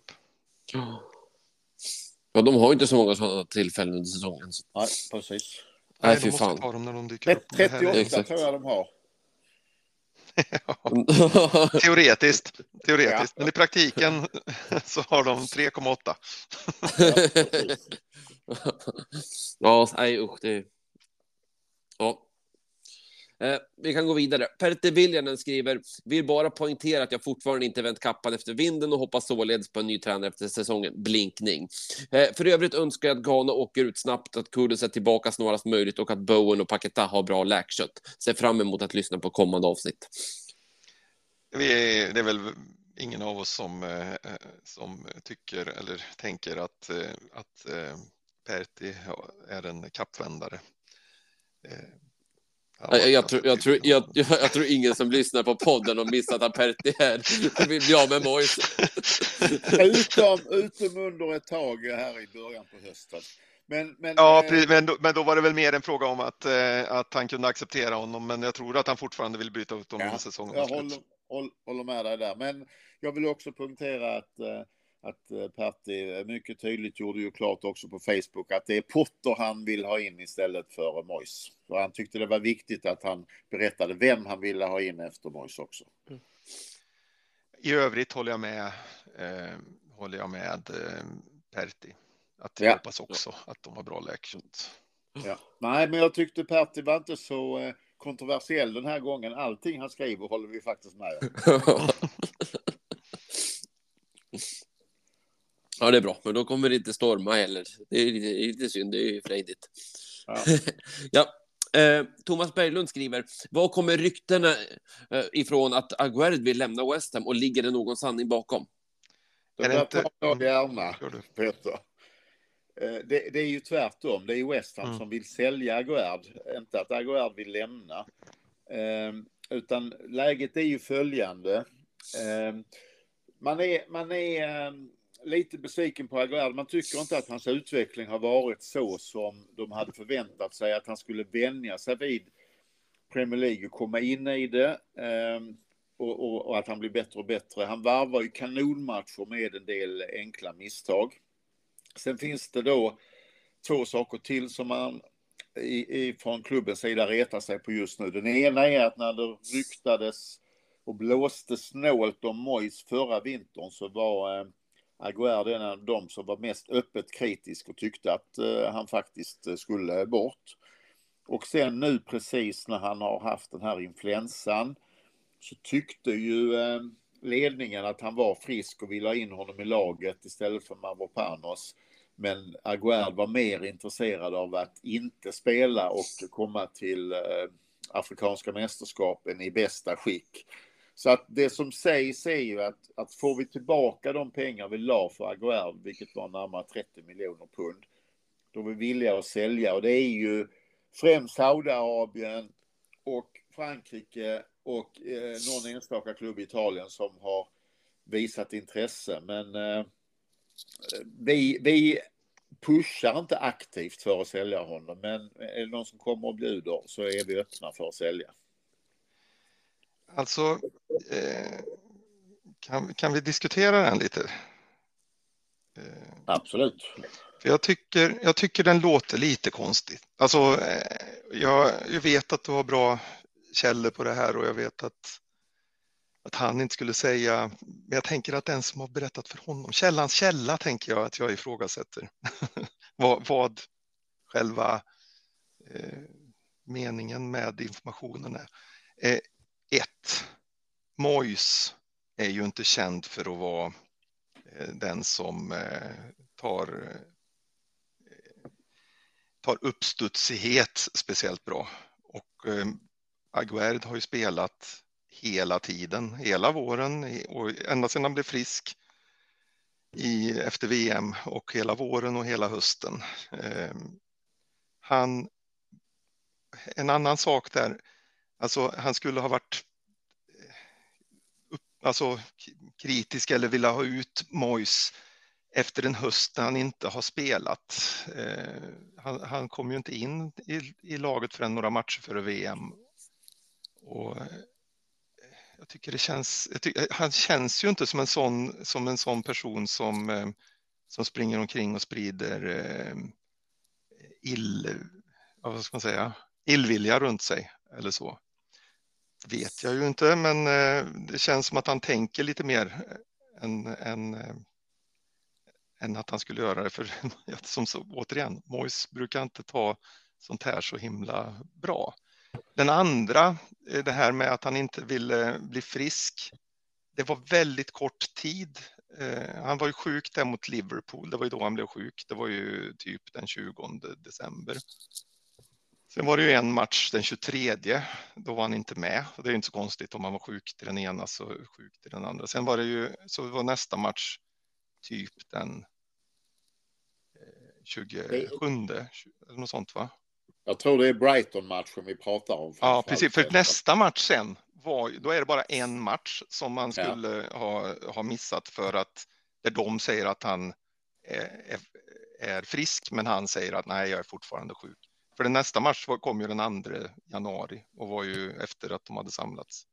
Ja, de har ju inte så många sådana tillfällen under säsongen. Så- Nej, precis. Nej, de fy måste fan. ta dem när de dyker upp. Det här är- 38 Exakt. tror jag de har. Teoretiskt, teoretiskt. Men i praktiken så har de 3,8. ja, nej usch. Det... Ja. Eh, vi kan gå vidare. Pertti Viljanen skriver, vill bara poängtera att jag fortfarande inte vänt kappan efter vinden och hoppas således på en ny tränare efter säsongen. Blinkning. Eh, för övrigt önskar jag att Ghana åker ut snabbt, att Kudus är tillbaka snarast möjligt och att Bowen och Paketa har bra läkkött. Ser fram emot att lyssna på kommande avsnitt. Vi är, det är väl ingen av oss som, eh, som tycker eller tänker att, eh, att eh, Pertti är en kappvändare. Jag, jag, tror, jag, tror, jag, jag, tror ingen som lyssnar på podden har missat att Pertti är vill bli av med Moise. Utom, utom under ett tag här i början på hösten. Men, men, Ja, eh, precis, men då, men då var det väl mer en fråga om att, eh, att han kunde acceptera honom, men jag tror att han fortfarande vill byta ut honom Ja, säsongen jag håller, håller med dig där. Men jag vill också punktera att, eh, att eh, Pertti mycket tydligt gjorde ju klart också på Facebook att det är Potter han vill ha in istället för Mois. Så han tyckte det var viktigt att han berättade vem han ville ha in efter Mois också. I övrigt håller jag med, eh, håller jag med eh, Pertti. Att jag Ja. hoppas också att de har bra läkkött. Ja. Nej, men jag tyckte Pertti var inte så eh, kontroversiell den här gången. Allting han skriver håller vi faktiskt med om. Ja, det är bra, men då kommer det inte storma heller. Det är lite, synd, det är ju frejdigt. Ja. ja. Eh, Thomas Berglund skriver, var kommer ryktena eh, ifrån att Aguerd vill lämna West Ham och ligger det någon sanning bakom? Det Är det inte- jag gärna, Gör du? Peter. Eh, Det, det är ju tvärtom. Det är West Ham Mm. som vill sälja Aguerd. Inte att Aguerd vill lämna. Eh, utan läget är ju följande. Eh, man är, man är eh, lite besviken på Aguerd. Man tycker inte att hans utveckling har varit så som de hade förväntat sig. Att han skulle vänja sig vid Premier League och komma in i det. Ehm, och, och, och att han blir bättre och bättre. Han varvar ju kanonmatcher med en del enkla misstag. Sen finns det då två saker till som man i, i, från klubbens sida retar sig på just nu. Den ena är att när det ryktades och blåste snålt om Mois förra vintern så var ehm, Aguero är en av de som var mest öppet kritisk och tyckte att eh, han faktiskt eh, skulle bort. Och sen nu precis när han har haft den här influensan så tyckte ju eh, ledningen att han var frisk och ville ha in honom i laget istället för Mavropanos. Men Aguerd var mer intresserad av att inte spela och komma till Afrikanska mästerskapen i bästa skick. Så att det som sägs är ju att, att får vi tillbaka de pengar vi la för Aguerd, vilket var närmare 30 miljoner pund, då är vi villiga att sälja och det är ju främst Saudiarabien och Frankrike och eh, någon enstaka klubb i Italien som har visat intresse. Men eh, vi, vi pushar inte aktivt för att sälja honom. Men är det någon som kommer och bjuder så är vi öppna för att sälja. Alltså, eh, kan, kan vi diskutera den lite? Eh, Absolut. För jag, tycker, jag tycker den låter lite konstig. Alltså, eh, jag, jag vet att du har bra källor på det här och jag vet att, att han inte skulle säga, men jag tänker att den som har berättat för honom, källans källa tänker jag att jag ifrågasätter. vad, vad själva meningen med informationen är. Ett, Mois är ju inte känd för att vara eh, den som eh, tar eh, tar uppstudsighet speciellt bra. Och Aguerd har ju spelat hela tiden, hela våren och ända sedan han blev frisk. i, efter VM och hela våren och hela hösten. Han, en annan sak där, alltså han skulle ha varit upp, alltså, kritisk eller vilja ha ut Mois efter en höst när han inte har spelat. Eh, han, han kom ju inte in i, i laget förrän några matcher före VM. Och eh, jag tycker det känns, tycker, eh, han känns ju inte som en sån, som en sån person som, eh, som springer omkring och sprider eh, ill, vad ska man säga, illvilja runt sig eller så. Vet jag ju inte, men eh, det känns som att han tänker lite mer eh, än, än, eh, än att han skulle göra det. För som så, återigen, Mois brukar inte ta sånt här så himla bra. Den andra, det här med att han inte ville bli frisk. Det var väldigt kort tid. Han var ju sjuk där mot Liverpool. Det var ju då han blev sjuk. Det var ju typ den 20 december. Sen var det ju en match den 23. Då var han inte med. Det är inte så konstigt om han var sjuk till den ena så sjuk till den andra. Sen var det ju så var nästa match typ den 27, eller något sånt va? Jag tror det är Brighton-matchen vi pratar om. Ja, precis. För nästa match sen, var, då är det bara en match som man skulle ja. ha, ha missat för att där de säger att han är, är, frisk, men han säger att nej, jag är fortfarande sjuk. För den nästa match kom ju den 2 januari och var ju efter att de hade samlats.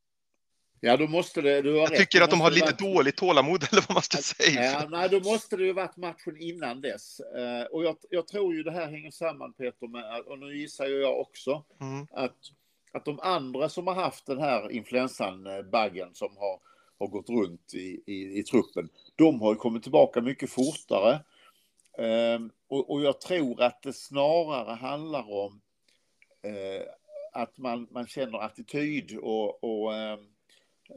Ja, då måste det. Du har jag rätt. tycker att de har lite varit... dåligt tålamod eller vad man ska säga. Ja, nej, då måste det ju varit matchen innan dess. Uh, och jag, jag, tror ju det här hänger samman Peter med, och nu gissar ju jag också, mm. att, att de andra som har haft den här influensan-baggen som har, har gått runt i, i, i truppen, de har ju kommit tillbaka mycket fortare. Uh, och, och, jag tror att det snarare handlar om eh, att man, man känner attityd och, och ehm,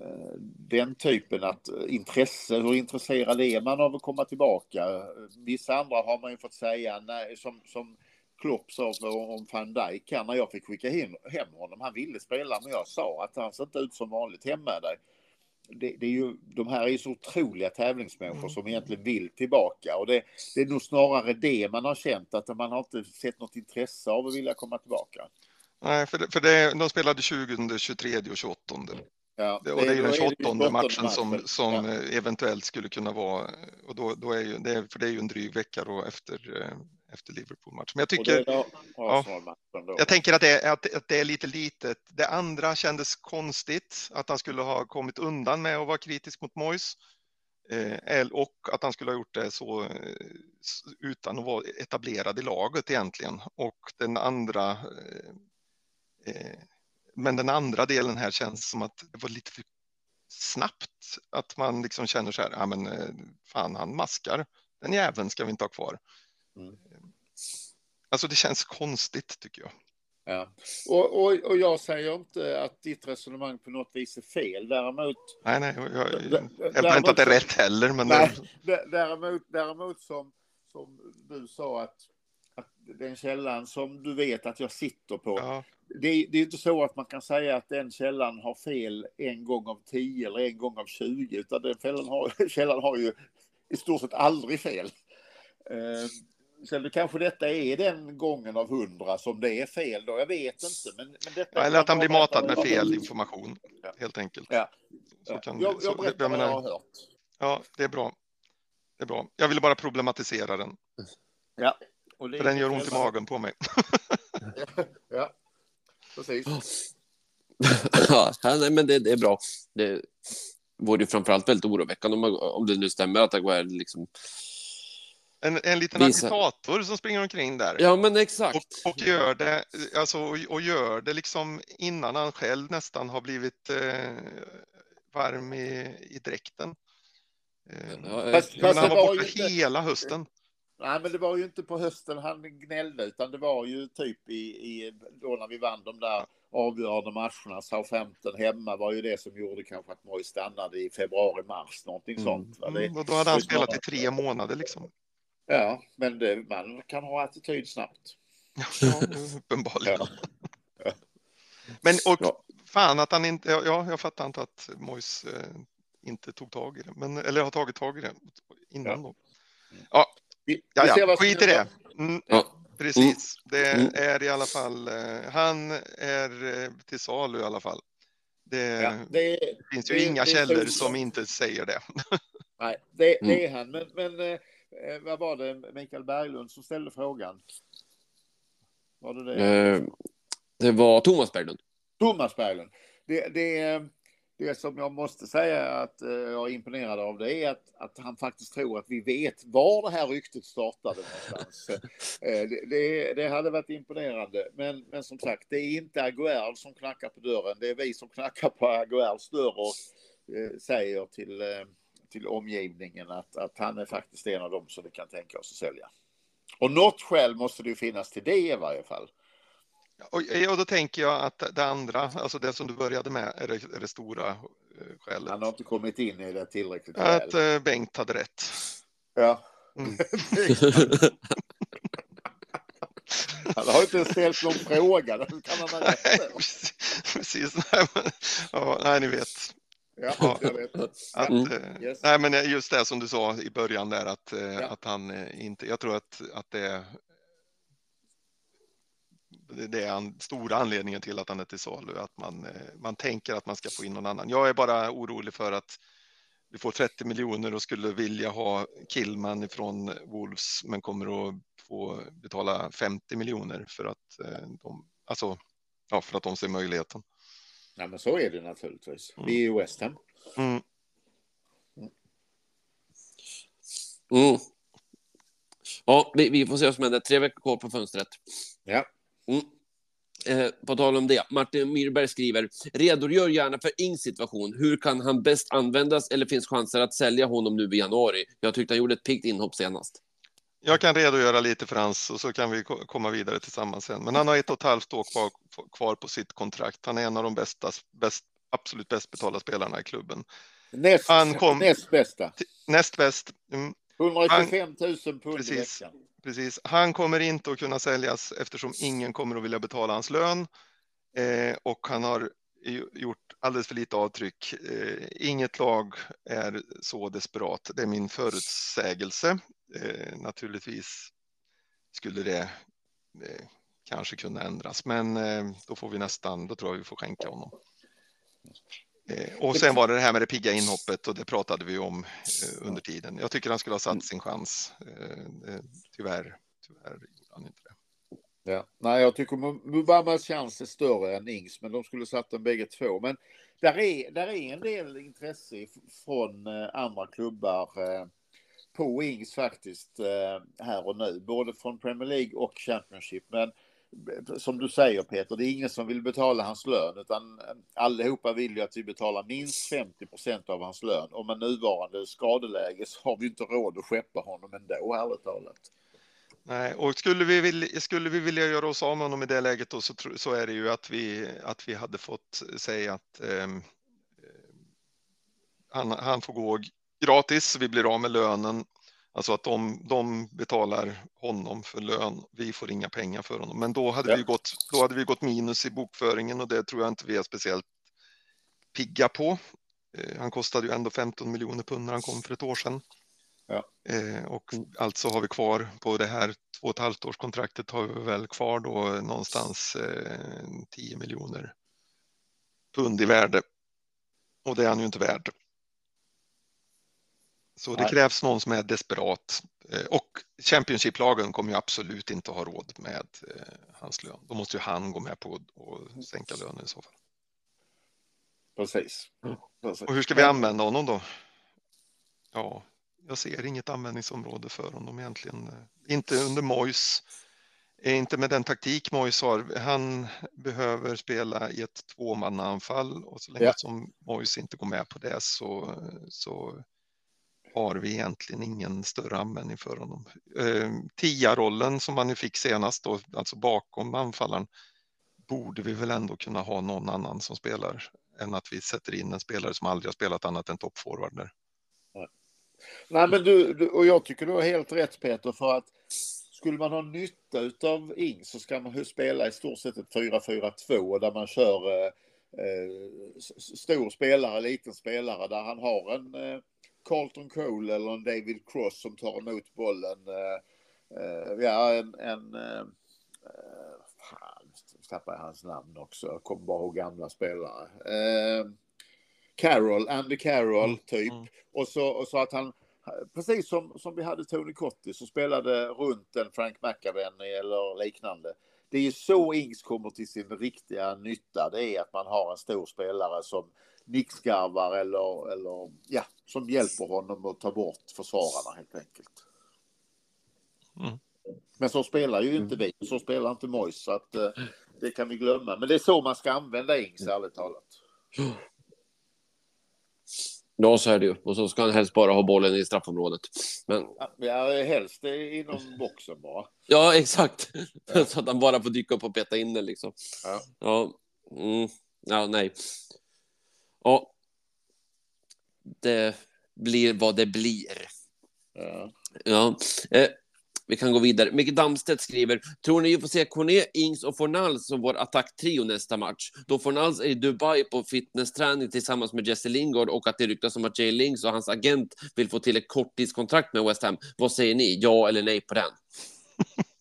Eh, den typen att eh, intresse, hur intresserad är man av att komma tillbaka? Vissa andra har man ju fått säga, nej, som, som Klopp sa om van Dijk här när jag fick skicka hem, hem honom. Han ville spela men jag sa att han ser inte ut som vanligt hemma med dig. Det, det, är ju, de här är ju så otroliga tävlingsmänniskor mm. som egentligen vill tillbaka och det, det, är nog snarare det man har känt att man har inte sett något intresse av att vilja komma tillbaka. Nej, för, det, för det, de spelade 20, 23 och 28. Ja, det, och det är ju den 28 matchen som, som ja. eventuellt skulle kunna vara, och då, då är ju, det, för det är ju en dryg vecka då efter, eh, efter Liverpool-matchen. Men jag tycker, då, ja, jag tänker att det, är, att, att det är lite litet. Det andra kändes konstigt, att han skulle ha kommit undan med att vara kritisk mot Moyes. Eh, och att han skulle ha gjort det så eh, utan att vara etablerad i laget egentligen. Och den andra eh, men den andra delen här känns som att det var lite för snabbt. Att man liksom känner så här, ja men eh, fan han maskar, den jäveln ska vi inte ha kvar. Mm. Alltså det känns konstigt tycker jag. Ja. Och, och, och jag säger inte att ditt resonemang på något vis är fel. Däremot... Nej, nej, jag, jag, jag hävdar inte att det är rätt heller. Men nej, det... däremot, däremot som, som du sa att, att den källan som du vet att jag sitter på, ja det, det är inte så att man kan säga att den källan har fel en gång av tio eller en gång av tjugo, utan den källan har, källan har ju i stort sett aldrig fel. Sen kanske detta är den gången av hundra som det är fel då, jag vet inte. Men, men detta ja, eller att han blir matad med fel information, ja. helt enkelt. Ja. Så kan, jag, jag berättar vad jag har hört. Ja, det är bra. Det är bra. Jag ville bara problematisera den. Ja. För den gör ont i magen på mig. ja precis. ja, nej, men det, det, är bra. Det vore ju framförallt väldigt oroväckande om, om det nu stämmer att Aguero liksom en, en liten Visa. agitator som springer omkring där. Ja, men exakt. Och, och gör det, alltså, och, och, gör det liksom innan han själv nästan har blivit eh, varm i, i dräkten. Eh, ja, fast, fast han var borta inte... hela hösten. Nej, men det var ju inte på hösten han gnällde, utan det var ju typ i, i då när vi vann de där avgörande matcherna. Southampton hemma var ju det som gjorde kanske att Moy stannade i februari, mars, någonting mm. sånt. Det, mm, och då hade han spelat i tre månader liksom. Ja, men det, man kan ha attityd snabbt. Ja, uppenbarligen. Ja. Men och ja. fan att han inte, ja, jag fattar inte att Mois eh, inte tog tag i det, men, eller har tagit tag i det. innan Ja. då. Ja, ja, ja. skit i det. Mm, Ja. precis, det Mm. är i alla fall, eh, han är eh, till salu i alla fall. Det Ja, det, finns ju det- inga källor som inte säger det. nej, det, Mm. det är han. Men, men vad var det Mikael Berglund som ställde frågan? Var det det? Eh, det var Thomas Berglund. Thomas Berglund. Det, det, det som jag måste säga att eh, jag är imponerad av det är att, att han faktiskt tror att vi vet var det här ryktet startade någonstans. Eh, det, det, det hade varit imponerande. Men, men som sagt, det är inte Aguerd som knackar på dörren. Det är vi som knackar på Aguerds dörr och eh, säger till, eh, till omgivningen att, att han är faktiskt en av dem som vi kan tänka oss att sälja. Och något skäl måste det ju finnas till det i varje fall. Och, och då tänker jag att det andra, alltså det som du började med, är det, är det stora eh, skälet. Han har inte kommit in i det tillräckligt Att väl. eh, Bengt hade rätt. Ja. Mm. Han har inte ställt någon fråga. Kan han ha rätt Nej, precis. Nej, men, ja, nej, ni vet. Ja, Ja. jag vet. Att, Mm. eh, Yes. Nej, men just det som du sa i början där att, eh, Ja. att han eh, inte, jag tror att, att det är det- är den stora anledningen till att han är till salu, att man, eh, man tänker att man ska få in någon annan. Jag är bara orolig för att vi får 30 miljoner och skulle vilja ha Killman ifrån Wolves, men kommer att få betala 50 miljoner för att eh, de, alltså, ja, för att de ser möjligheten. Nej, men så är det naturligtvis. Mm. Vi är ju West Ham. Mm. Mm. Ja, vi, vi får se vad som händer. Tre veckor kvar på fönstret. Ja. Mm. Eh, på tal om det, Martin Myrberg skriver, redogör gärna för Ings situation. Hur kan han bäst användas eller finns chanser att sälja honom nu i januari? Jag tyckte han gjorde ett piggt inhopp senast. Jag kan redogöra lite för hans och så kan vi ko- komma vidare tillsammans sen. Men han har ett och ett halvt år kvar, kvar på sitt kontrakt. Han är en av de bästa, bäst, absolut bäst betalda spelarna i klubben. Näst, Han kom- näst bästa. Näst bäst. Mm, 125 000 pund i Precis. veckan. precis. Han kommer inte att kunna säljas eftersom ingen kommer att vilja betala hans lön. Eh, och han har gjort alldeles för lite avtryck. Eh, inget lag är så desperat. Det är min förutsägelse. Eh, naturligtvis skulle det eh, kanske kunna ändras, men eh, då får vi nästan, då tror jag vi får skänka honom. Eh, och sen var det det här med det pigga inhoppet och det pratade vi om eh, under tiden. Jag tycker han skulle ha satt sin chans. Eh, tyvärr, tyvärr gjorde han inte det. Ja. Nej, jag tycker Mu- Mubamas chans är större än Ings, men de skulle satt den bägge två. Men där är, där är en del intresse från andra klubbar på Wings faktiskt eh, här och nu, både från Premier League och Championship. Men som du säger Peter, det är ingen som vill betala hans lön, utan eh, allihopa vill ju att vi betalar minst 50 procent av hans lön. Och med nuvarande skadeläge så har vi inte råd att skeppa honom ändå, ärligt talat. Nej, och skulle vi, vilja, skulle vi vilja göra oss av med honom i det läget då, så, så är det ju att vi, att vi hade fått säga att eh, eh han, han får gå gratis, vi blir av med lönen. Alltså att de, de betalar honom för lön, vi får inga pengar för honom. Men då hade, Ja. vi gått, då hade vi gått minus i bokföringen och det tror jag inte vi är speciellt pigga på. Eh, Han kostade ju ändå 15 miljoner pund när han kom för ett år sedan. Ja. Eh, och alltså har vi kvar på det här två och ett halvt års kontraktet har vi väl kvar då någonstans eh, 10 miljoner pund i värde. Och det är han ju inte värd. Så det krävs någon som är desperat. Eh, och Championship-lagen kommer ju absolut inte ha råd med eh, hans lön. Då måste ju han gå med på att sänka lönen i så fall. Precis. Precis. Och hur ska vi använda honom då? Ja, jag ser inget användningsområde för honom egentligen. Inte under Mois. Inte med den taktik Mois har. Han behöver spela i ett tvåmannaanfall och så länge Ja. som Mois inte går med på det så, så har vi egentligen ingen större användning för honom. Eh, Tia-rollen som han fick senast, då, alltså bakom anfallaren, borde vi väl ändå kunna ha någon annan som spelar än att vi sätter in en spelare som aldrig har spelat annat än toppforward Nej. Nej, men du, du, och jag tycker du har helt rätt Peter, för att skulle man ha nytta av Ing så ska man spela i stort sett ett 4-4-2 där man kör eh, eh stor spelare, liten spelare, där han har en, eh, Carlton Cole eller en David Cross som tar emot bollen. Eh, eh, ja, en, en eh, eh, fan, jag hans namn också. Jag kommer bara ihåg gamla spelare. Eh, Carroll, Andy Carroll Mm, typ. mm. Och, så, och så att han, precis som, som vi hade Tony Cotti som spelade runt en Frank McAvenny eller liknande. Det är ju så Ings kommer till sin riktiga nytta. Det är att man har en stor spelare som nickskarvar eller, eller ja, som hjälper honom att ta bort försvararna helt enkelt. Mm. Men så spelar ju inte vi, så spelar inte Mois så att eh, det kan vi glömma. Men det är så man ska använda Ings ärligt talat. Ja, så är det ju. Och så ska han helst bara ha bollen i straffområdet. Men Ja, helst inom boxen bara. ja, exakt. så att han bara får dyka upp och peta in den liksom. Ja. Ja, mm, ja nej. Ja. Det blir vad det blir. Ja. Ja. Eh, vi kan gå vidare. Micke Damstedt skriver, tror ni vi får se Corné, Ings och Fornals som vår attacktrio nästa match? Då Fornals är i Dubai på fitnessträning tillsammans med Jesse Lingard och att det ryktas om att Jay Lings och hans agent vill få till ett korttidskontrakt med West Ham. Vad säger ni? Ja eller nej på den?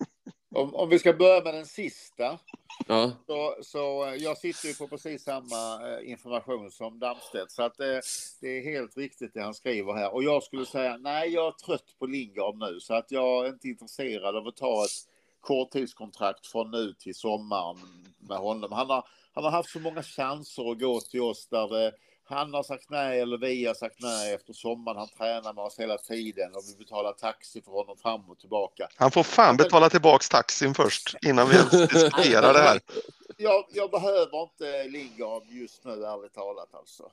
Om, om vi ska börja med den sista. Ja, Så, så eh, jag sitter ju på precis samma eh, information som Damstedt. Så att det, det är helt riktigt det han skriver här. Och jag skulle säga, nej jag är trött på Lingard nu. Så att jag är inte intresserad av att ta ett korttidskontrakt från nu till sommaren med honom. Han har, han har haft så många chanser att gå till oss där det, han har sagt nej eller vi har sagt nej efter sommaren. Han tränar med oss hela tiden och vi betalar taxi för honom fram och tillbaka. Han får fan betala tillbaks taxin först innan vi ens diskuterar det här. Jag, jag behöver inte Lingard just nu ärligt talat alltså.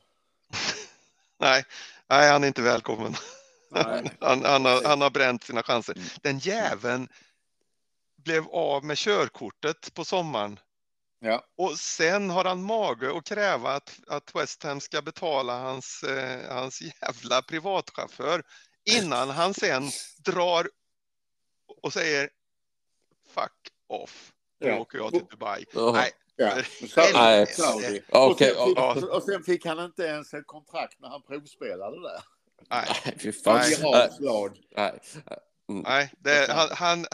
Nej, nej han är inte välkommen. Nej. Han, han, har, han har bränt sina chanser. Den jäveln blev av med körkortet på sommaren Ja. och sen har han mage att kräva att, att West Ham ska betala hans, eh, hans jävla privatchaufför innan han sen drar och säger fuck off. Nu Ja. åker jag till Dubai. Jaha. Nej, Ja. Nej. Saudi. Och, sen fick, och sen fick han inte ens ett kontrakt när han provspelade där. nej, fy fan. Nej. Nej. nej. Det, han, han,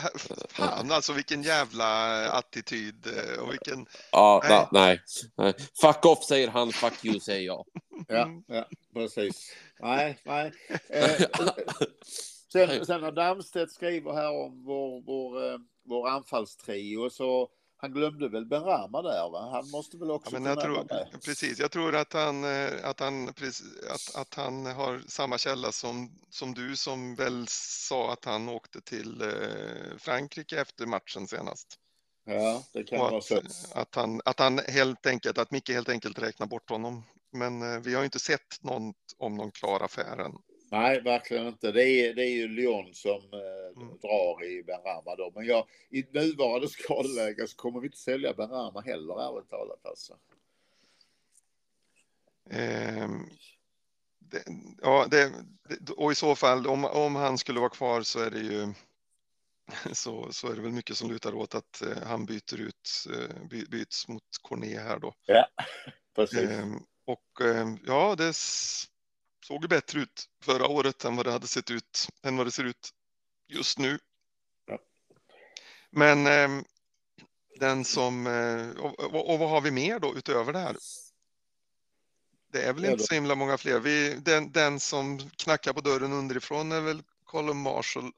fan alltså vilken jävla attityd eh, och vilken Ja, Nej. nej. nej, nej. Fuck off säger han, fuck you säger jag. Ja, ja, precis. Nej, nej. Eh, sen, sen när Damstedt skriver här om vår, vår, eh, vår anfallstrio så han glömde väl Ben Rama där va? Han måste väl också Ja, men jag tror, med. precis, jag tror att han, eh, att han, att, att han har samma källa som, som du som väl sa att han åkte till eh, Frankrike efter matchen senast. Ja, det kan Och vara att, så. att, han, att han helt enkelt, att Micke helt enkelt räknar bort honom. Men eh, vi har inte sett något om någon klar affär än. Nej, verkligen inte. Det är, det är ju Lyon som eh, Mm. drar i Ben Rama då. Men jag, i nuvarande skadeläge så kommer vi inte sälja Ben Rama heller ärligt talat alltså. Ehm, det, ja, det, och i så fall, om, om han skulle vara kvar så är det ju så, så är det väl mycket som lutar åt att eh, han byter ut, eh, by, byts mot Corné här då. Precis. Ehm, och ehm, ja, det såg bättre ut förra året än vad det hade sett ut, än vad det ser ut just nu. Ja. Men ehm, den som, eh, och, och, och vad har vi mer då utöver det här? Det är väl Ja, inte så himla många fler. Vi, den, den som knackar på dörren underifrån är väl Colin Marshall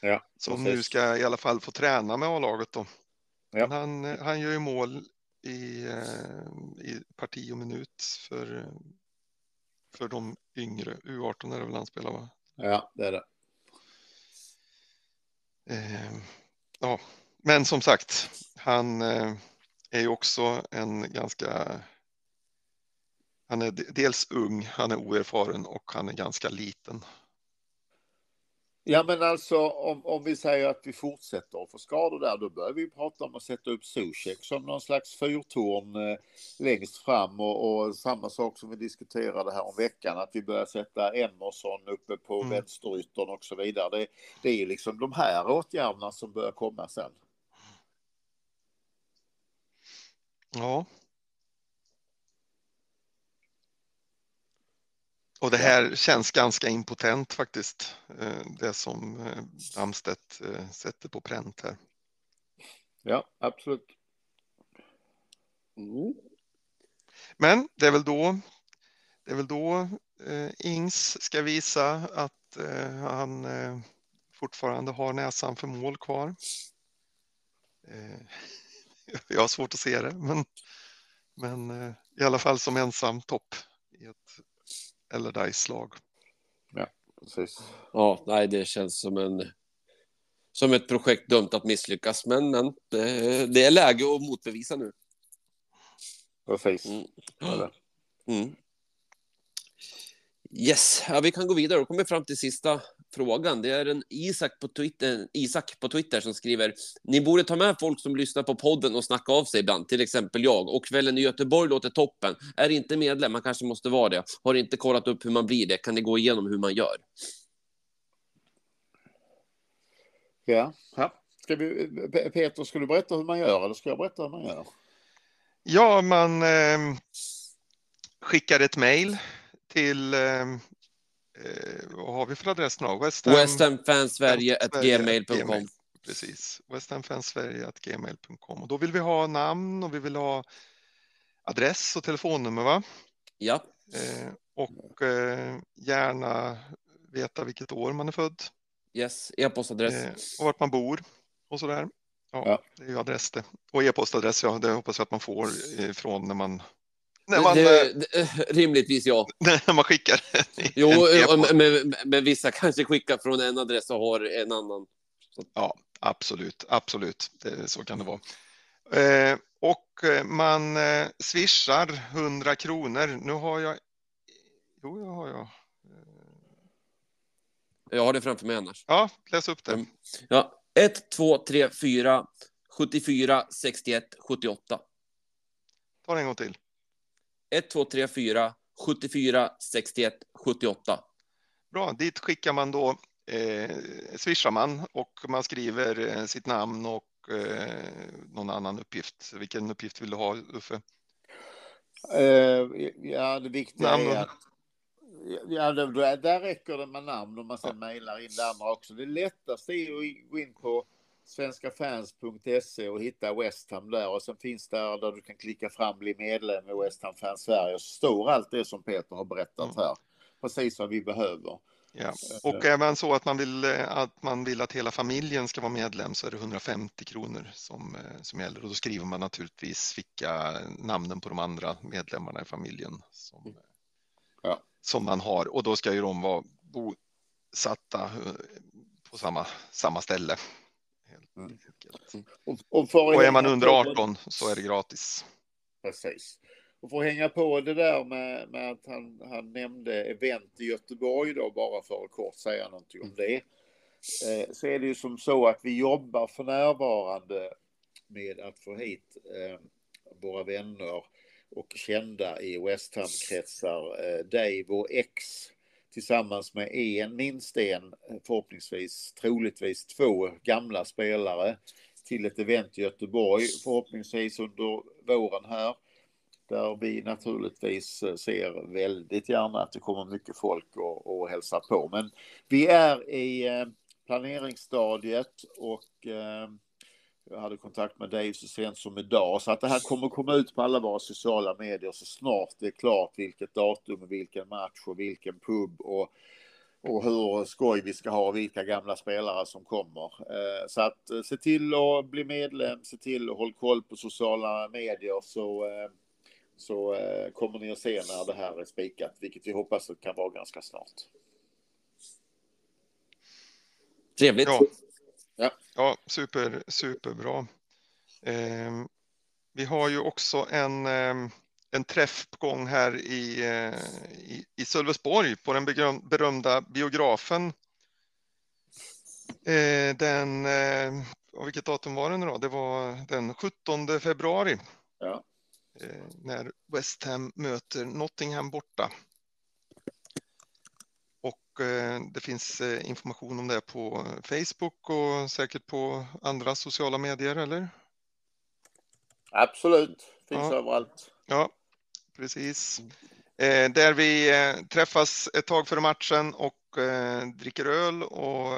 Ja, som precis. nu ska i alla fall få träna med A-laget då. Ja. Han, eh, han gör ju mål i, eh, i parti och minut för, eh, för de yngre. U18 är det väl han spelar va? Ja, det är det. Eh, ja, men som sagt, han eh, är ju också en ganska han är de- dels ung, han är oerfaren och han är ganska liten. Ja, men alltså om, om vi säger att vi fortsätter att få skador där, då börjar vi prata om att sätta upp Zuzek som någon slags fyrtorn eh, längst fram och, och samma sak som vi diskuterade här om veckan, att vi börjar sätta Emerson uppe på Mm. vänsteryttern och så vidare. Det, det är liksom de här åtgärderna som börjar komma sen. Ja. Och det här känns ganska impotent faktiskt. eh, Det som eh, Amstedt eh, sätter på pränt här. Ja, absolut. Mm. Men det är väl då, det är väl då Ings ska visa att han fortfarande har näsan för mål kvar. Jag har svårt att se det, men, men i alla fall som ensam topp i ett Allardyce-lag. Precis. Ja, nej, det känns som en som ett projekt dömt att misslyckas, men, men det, det är läge att motbevisa nu. Precis. Mm. Ja. Mm. Yes, ja, vi kan gå vidare. Då kommer fram till sista frågan. Det är en Isak på, Twitter, Isak på Twitter som skriver Ni borde ta med folk som lyssnar på podden och snacka av sig ibland, till exempel jag. Och kvällen i Göteborg låter toppen. Är inte medlem, man kanske måste vara det. Har inte kollat upp hur man blir det. Kan ni gå igenom hur man gör? Ja. ja. Ska vi, Pe- Peter, ska du berätta hur man gör eller ska jag berätta hur man gör? Ja, man eh, skickar ett mejl till, eh, vad har vi för adress nu? West Ham, Westhamfansverige.gmail.com Gmail. Precis, westhamfansverige.gmail.com. Och då vill vi ha namn och vi vill ha adress och telefonnummer, va? Ja, Eh, och eh, gärna veta vilket år man är född yes, e-postadress. eh, och vart man bor och sådär. Ja, Ja. det är ju adress det. Och e-postadress, ja, det hoppas jag att man får ifrån när man när man, det, det, rimligtvis ja. när man skickar Jo, e-post. men, men vissa kanske skickar från en adress och har en annan. Ja, absolut, absolut. Det, så kan det vara. Eh, och eh, man eh, swishar 100 kronor. Nu har jag... Jo, det har jag. Jag har det framför mig annars. Ja, läs upp det. Mm. Ja, 1, 2, 3, 4, 74, 61, 78. Ta det en gång till. 1, 2, 3, 4, 74, 61, 78. Bra, dit skickar man då, eh, swishar man och man skriver eh, sitt namn och eh, någon annan uppgift. Vilken uppgift vill du ha, Uffe? Eh, ja, det viktiga Namn och- är att Ja, där räcker det med namn om man sen mejlar in det andra också. Det lättaste är att gå in på svenskafans.se och hitta West Ham där och sen finns där där du kan klicka fram bli medlem i West Ham Fans Sverige och så står allt det som Peter har berättat här. Precis vad vi behöver. Ja. Och är man så att man, vill, eh, att man vill att hela familjen ska vara medlem så är det 150 kronor som, eh, som gäller. Och då skriver man naturligtvis vilka namnen på de andra medlemmarna i familjen som, Ja. som man har. Och då ska ju de vara bosatta eh, på samma, samma ställe. Mm. Och, och, Och är man under på- 18 så är det gratis. Precis. Och för att hänga på det där med, med att han, han nämnde event i Göteborg då, bara för att kort säga någonting om det. Eh, så är det ju som så att vi jobbar för närvarande med att få hit eh, våra vänner och kända i West Ham-kretsar, eh, Dave och X tillsammans med en, minst en, eh, förhoppningsvis troligtvis två gamla spelare till ett event i Göteborg, förhoppningsvis under våren här. Där vi naturligtvis eh, ser väldigt gärna att det kommer mycket folk och, och hälsar på. Men vi är i eh, planeringsstadiet och eh, jag hade kontakt med Dave så sent som idag. Så att det här kommer komma ut på alla våra sociala medier så snart det är klart vilket datum, och vilken match och vilken pub och, och hur skoj vi ska ha och vilka gamla spelare som kommer. Eh, Så att eh, se till att bli medlem, se till att hålla koll på sociala medier så, eh, så kommer ni att se när det här är spikat, vilket vi hoppas att kan vara ganska snart. Trevligt. Ja, ja super, superbra. Eh, vi har ju också en, eh, en träff på gång här i, eh, i, i Sölvesborg på den berömda biografen. Eh, den, eh, vilket datum var det nu då? Det var den 17 februari. Ja. Eh, när West Ham möter Nottingham borta. Och eh, det finns eh, information om det på Facebook och säkert på andra sociala medier, eller? Absolut, finns Ja. överallt. Ja, precis. Eh, där vi träffas ett tag före matchen och dricker öl och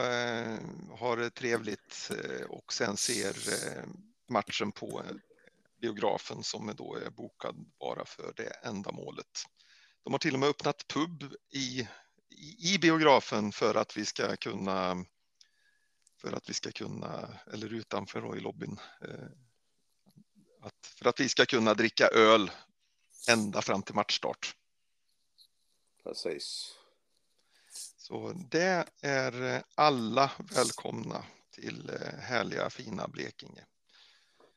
har det trevligt och sen ser matchen på biografen som är då är bokad bara för det ändamålet. De har till och med öppnat pub i, i, biografen för att vi ska kunna för att vi ska kunna, eller utanför då i lobbyn, eh, att, för att vi ska kunna dricka öl ända fram till matchstart. Precis. Så det är alla välkomna till eh, härliga fina Blekinge.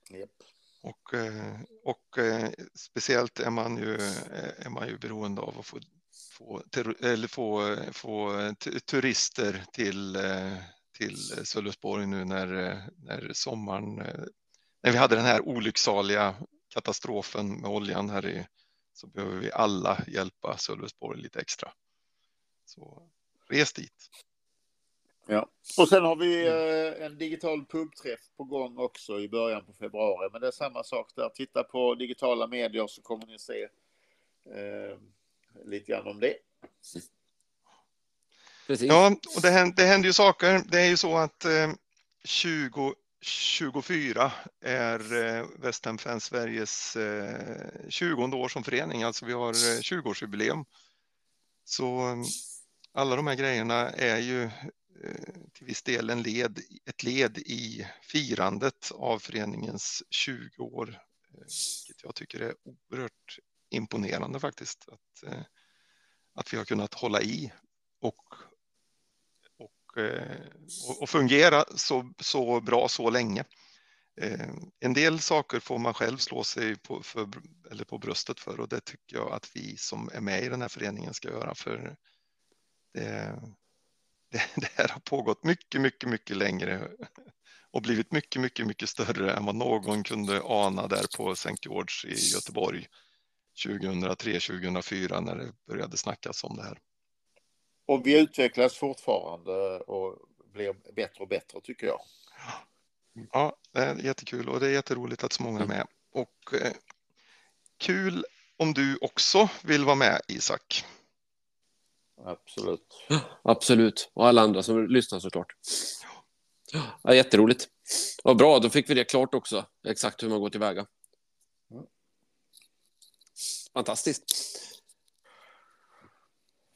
Japp. Och, eh, och eh, speciellt är man ju, eh, är man ju beroende av att få, få, eller få, få t- turister till, eh, till Sölvesborg nu när, eh, när sommaren, eh, när vi hade den här olycksaliga katastrofen med oljan här i, så behöver vi alla hjälpa Sölvesborg lite extra. Så res dit. Ja. Och sen har vi eh, en digital pubträff på gång också i början på februari. Men det är samma sak där. Titta på digitala medier så kommer ni se eh, lite grann om det. Precis. Ja, och det händer, det händer ju saker. Det är ju så att eh, 2024 är eh, West Ham Fans Sveriges eh, 20 år som förening, alltså vi har eh, 20-årsjubileum. Så eh, alla de här grejerna är ju eh, till viss del en led, ett led i firandet av föreningens 20 år, eh, vilket jag tycker är oerhört imponerande faktiskt. Att, eh, att vi har kunnat hålla i och och, eh, och- och fungera så, så bra så länge. Eh, en del saker får man själv slå sig på, för, eller på bröstet för och det tycker jag att vi som är med i den här föreningen ska göra för det, det, det här har pågått mycket, mycket, mycket längre och blivit mycket, mycket, mycket större än vad någon kunde ana där på St. George i Göteborg 2003-2004 när det började snackas om det här. Och vi utvecklas fortfarande och blir bättre och bättre tycker jag. Ja, det är jättekul och det är jätteroligt att så många är med. Och eh, kul om du också vill vara med Isak. Absolut. Absolut. Och alla andra som lyssnar såklart. Ja, jätteroligt. Vad bra, då fick vi det klart också. Exakt hur man går tillväga. Mm. Fantastiskt.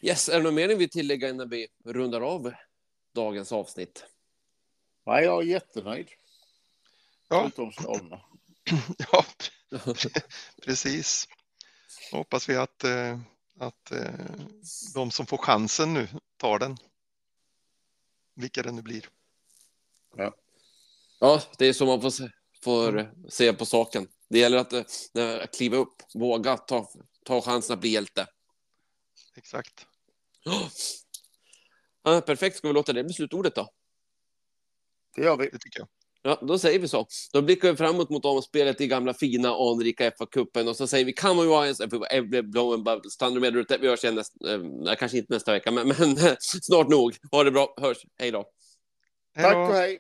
Yes, är det något mer ni vill tillägga innan vi rundar av dagens avsnitt? Nej, jag är jättenöjd. Ja, Utom ja precis. Då hoppas vi att, eh, att eh, de som får chansen nu tar den. Vilka det nu blir. Ja, det är så man får se, får se på saken. Det gäller att eh, kliva upp, våga ta, ta chansen att bli hjälte. Exakt. Ja, perfekt, ska vi låta det bli slutordet då? Det gör vi. Det tycker jag. Ja, då säger vi så. Då blickar vi framåt mot omspelet i gamla fina anrika FA-cupen och så säger vi come on Lions, blowing bubbles, Thunder Medal, vi hörs igen nästa, eh, kanske inte nästa vecka, men, men snart nog. Ha det bra, hörs, hej då. Hej Tack och hej.